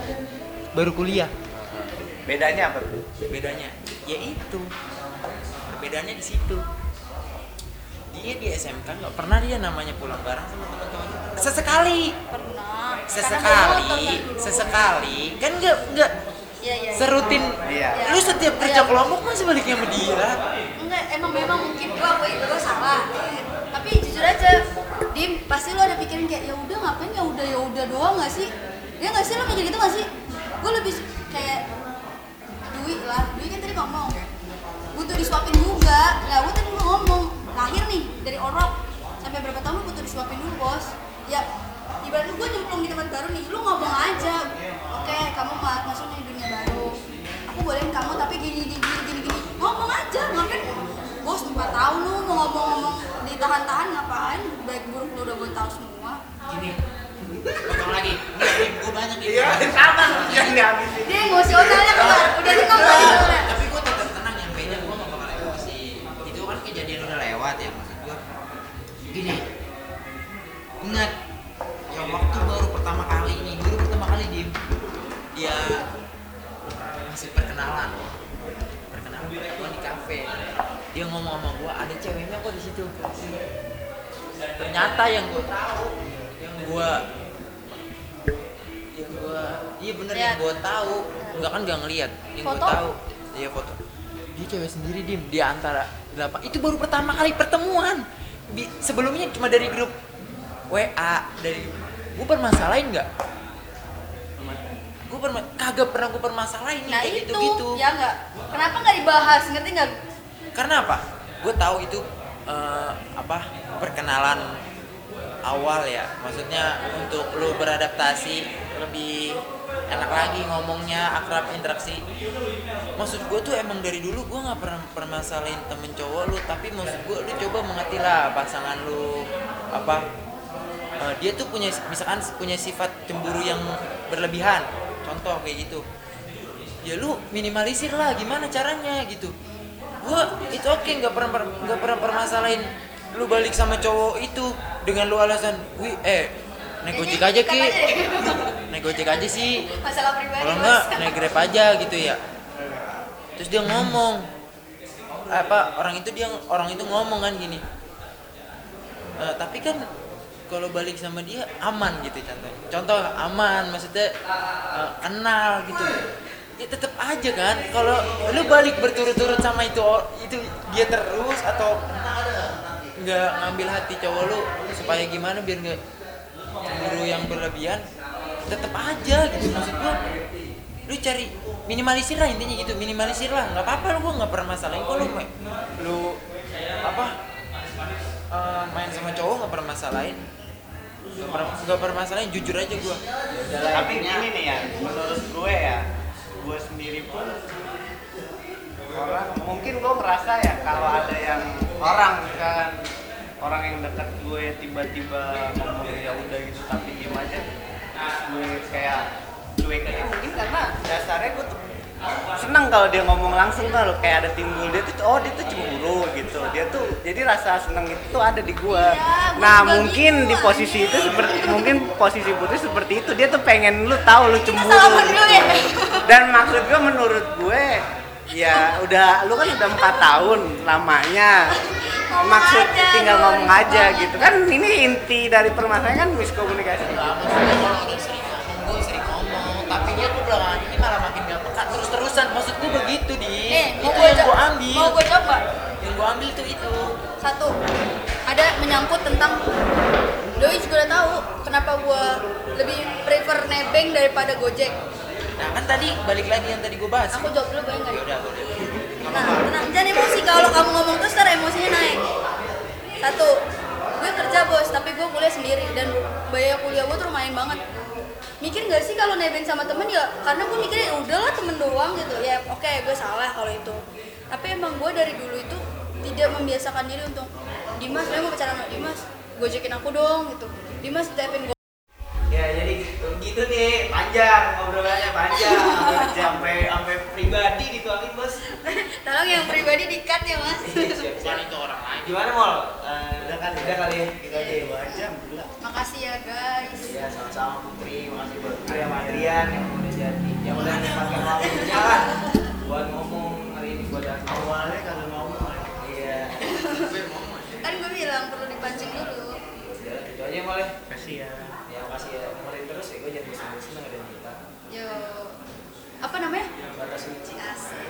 C: baru kuliah.
E: Bedanya apa tuh?
C: bedanya ya itu. Perbedaannya di situ. Dia di SMK nggak pernah dia namanya pulang bareng sama teman cowoknya sesekali.
A: Pernah.
C: Sesekali. Sesekali. Kan nggak nggak
A: iya iya
C: serutin.
E: Iya.
C: lu setiap kerja
A: Iya.
C: kelompok masih baliknya sama dia.
A: Enggak emang memang mungkin. Gua aku itu gua salah tapi jujur aja dim pasti lo ada pikiran kayak ya udah ngapain ya udah ya udah doang nggak sih? Ya nggak sih lo mikir gitu nggak sih? Gue lebih kayak duit lah duit kan tadi ngomong butuh disuapin juga. Nggak gue tadi ngomong lahir nih dari orok. Sampai berapa tahun butuh disuapin dulu bos? Ya ibaratnya gue nyemplung di tempat baru nih lu ngomong aja. Oke kamu ma- masuk nih dunia baru. Aku bolehin kamu tapi gini gini gini gini. Ngomong aja ngapain bos empat tahun lu mau ngomong-ngomong ditahan-tahan ngapain? Baik buruk lu udah gue tahu semua.
C: Gini. Potong lagi. Nggak, Dim, gua banyak nih.
E: Iya, sama yang dihabisin.
A: dia emosionalnya keluar udah dia ngomong soalnya.
C: tapi gua tetap tenang nyampe nya gua nggak bakal emosi itu kan kejadian udah lewat ya maksud gua. Gini. Ingat yang waktu baru pertama kali ini baru pertama kali dim dia masih perkenalan dia ngomong sama gua ada ceweknya kok di situ. Ternyata yang gua tahu yang gua yang gua iya bener yang
A: Lihat.
C: gua tahu. Enggak kan nggak ngeliat yang gua tahu. Iya foto. Dia cewek sendiri dim di antara delapan. Itu baru pertama kali pertemuan. Bi- sebelumnya cuma dari grup WA dari gua permasalahin nggak gua perma kagak pernah gua permasalahin
A: nah
C: kayak
A: itu.
C: gitu gitu
A: ya nggak kenapa nggak dibahas? Ngerti nggak
C: karena apa? Gue tahu itu eh, apa perkenalan awal ya. Maksudnya untuk lu beradaptasi lebih enak lagi ngomongnya akrab interaksi. Maksud gue tuh emang dari dulu gue nggak pernah permasalahin temen cowok lu. Tapi maksud gue lu coba mengerti lah pasangan lu apa eh, dia tuh punya misalkan punya sifat cemburu yang berlebihan. Contoh kayak gitu. Ya lu minimalisir lah gimana caranya gitu gua itu oke nggak pernah per- nggak pernah permasalahin lu balik sama cowok itu dengan lu alasan wih eh naik gojek aja ki. naik gojek aja sih.
A: Masalah pribadi
C: kalau enggak naik grab aja gitu ya. Terus dia ngomong apa orang itu dia orang itu ngomong kan gini "Eh, tapi kan kalau balik sama dia aman gitu contoh contoh aman maksudnya eh, kenal gitu ya tetap aja kan. Kalau lu balik berturut-turut sama itu itu dia terus atau nggak ngambil hati cowok lu supaya gimana biar nggak cemburu yang berlebihan tetap aja gitu. Maksud gua lu cari minimalisir lah intinya gitu minimalisir lah. Nggak apa-apa lu gua nggak pernah masalahin kok lu lu apa eh, main sama cowok nggak pernah masalahin nggak pernah nggak pernah masalahin jujur aja gua.
E: Tapi gini nih ya, menurut gue ya, gue sendiri pun. Orang mungkin gue ngerasa ya kalau ada yang orang kan. Orang yang dekat gue tiba-tiba ngomong ya udah gitu tapi diem aja. Terus gue kayak cuek aja mungkin karena dasarnya gue tuh seneng kalau dia ngomong langsung kalau kayak ada timbul dia tuh oh dia tuh cemburu gitu. Dia tuh jadi rasa seneng itu tuh ada di gua.
A: Gua
E: nah
A: juga
E: mungkin
A: gitu,
E: di posisi itu seperti mungkin posisi putri seperti itu dia tuh pengen lu tahu lu cemburu
A: ya
E: dan maksud gue menurut gue ya udah lu kan udah empat tahun lamanya. Maksud
A: aja,
E: tinggal ngomong aja gitu. Kan ini inti dari permasalahan kan miskomunikasi.
C: Sering ngomong gue sering ngomong tapi dia tuh belakangan ini malah makin gak peka. Terus terusan maksud gue begitu di.
A: Eh mau
C: itu
A: gue
C: yang gue ambil.
A: mau gue coba?
C: Yang gue ambil tuh itu.
A: Satu ada menyangkut tentang Doi juga udah tahu kenapa gue lebih prefer nebeng daripada gojek
C: nah kan tadi balik lagi yang tadi gue bahas
A: aku jawab dulu boleh nggak
C: ya udah boleh
A: Nah, tenang, jangan emosi kalau kamu ngomong terus ntar emosinya naik. Satu, gue kerja bos, tapi gue kuliah sendiri dan biaya kuliah gue tuh lumayan banget. Mikir gak sih kalau nebeng sama temen ya? Karena gue mikirnya "Ya udahlah temen doang gitu. Ya oke, gue salah kalau itu. Tapi emang gue dari dulu itu tidak membiasakan diri untuk Dimas, gue mau pacaran sama Dimas, gojekin aku dong gitu. Dimas tapin gue.
B: Ya jadi gitu nih panjang ngobrolannya panjang. Sampai sampai pribadi dituangin bos.
A: Tolong yang pribadi dikat ya mas.
C: Iya, Bukan itu orang lain.
B: Gimana mal
E: udah eh, kan
B: udah kali ya. kita aja
E: dua jam
A: makasih ya guys.
B: Ya sama-sama putri. Makasih buat Arya Madrian yang udah jadi yang udah pakai waktu jalan buat ngomong hari ini buat
E: awalnya kalau mau,
B: iya.
A: Kan gue bilang perlu dipancing dulu.
B: Iya, gitu ya itu aja boleh
E: kasih ya.
B: Bosan-bosan kita.
A: yo apa namanya
B: Batas suci.
A: asik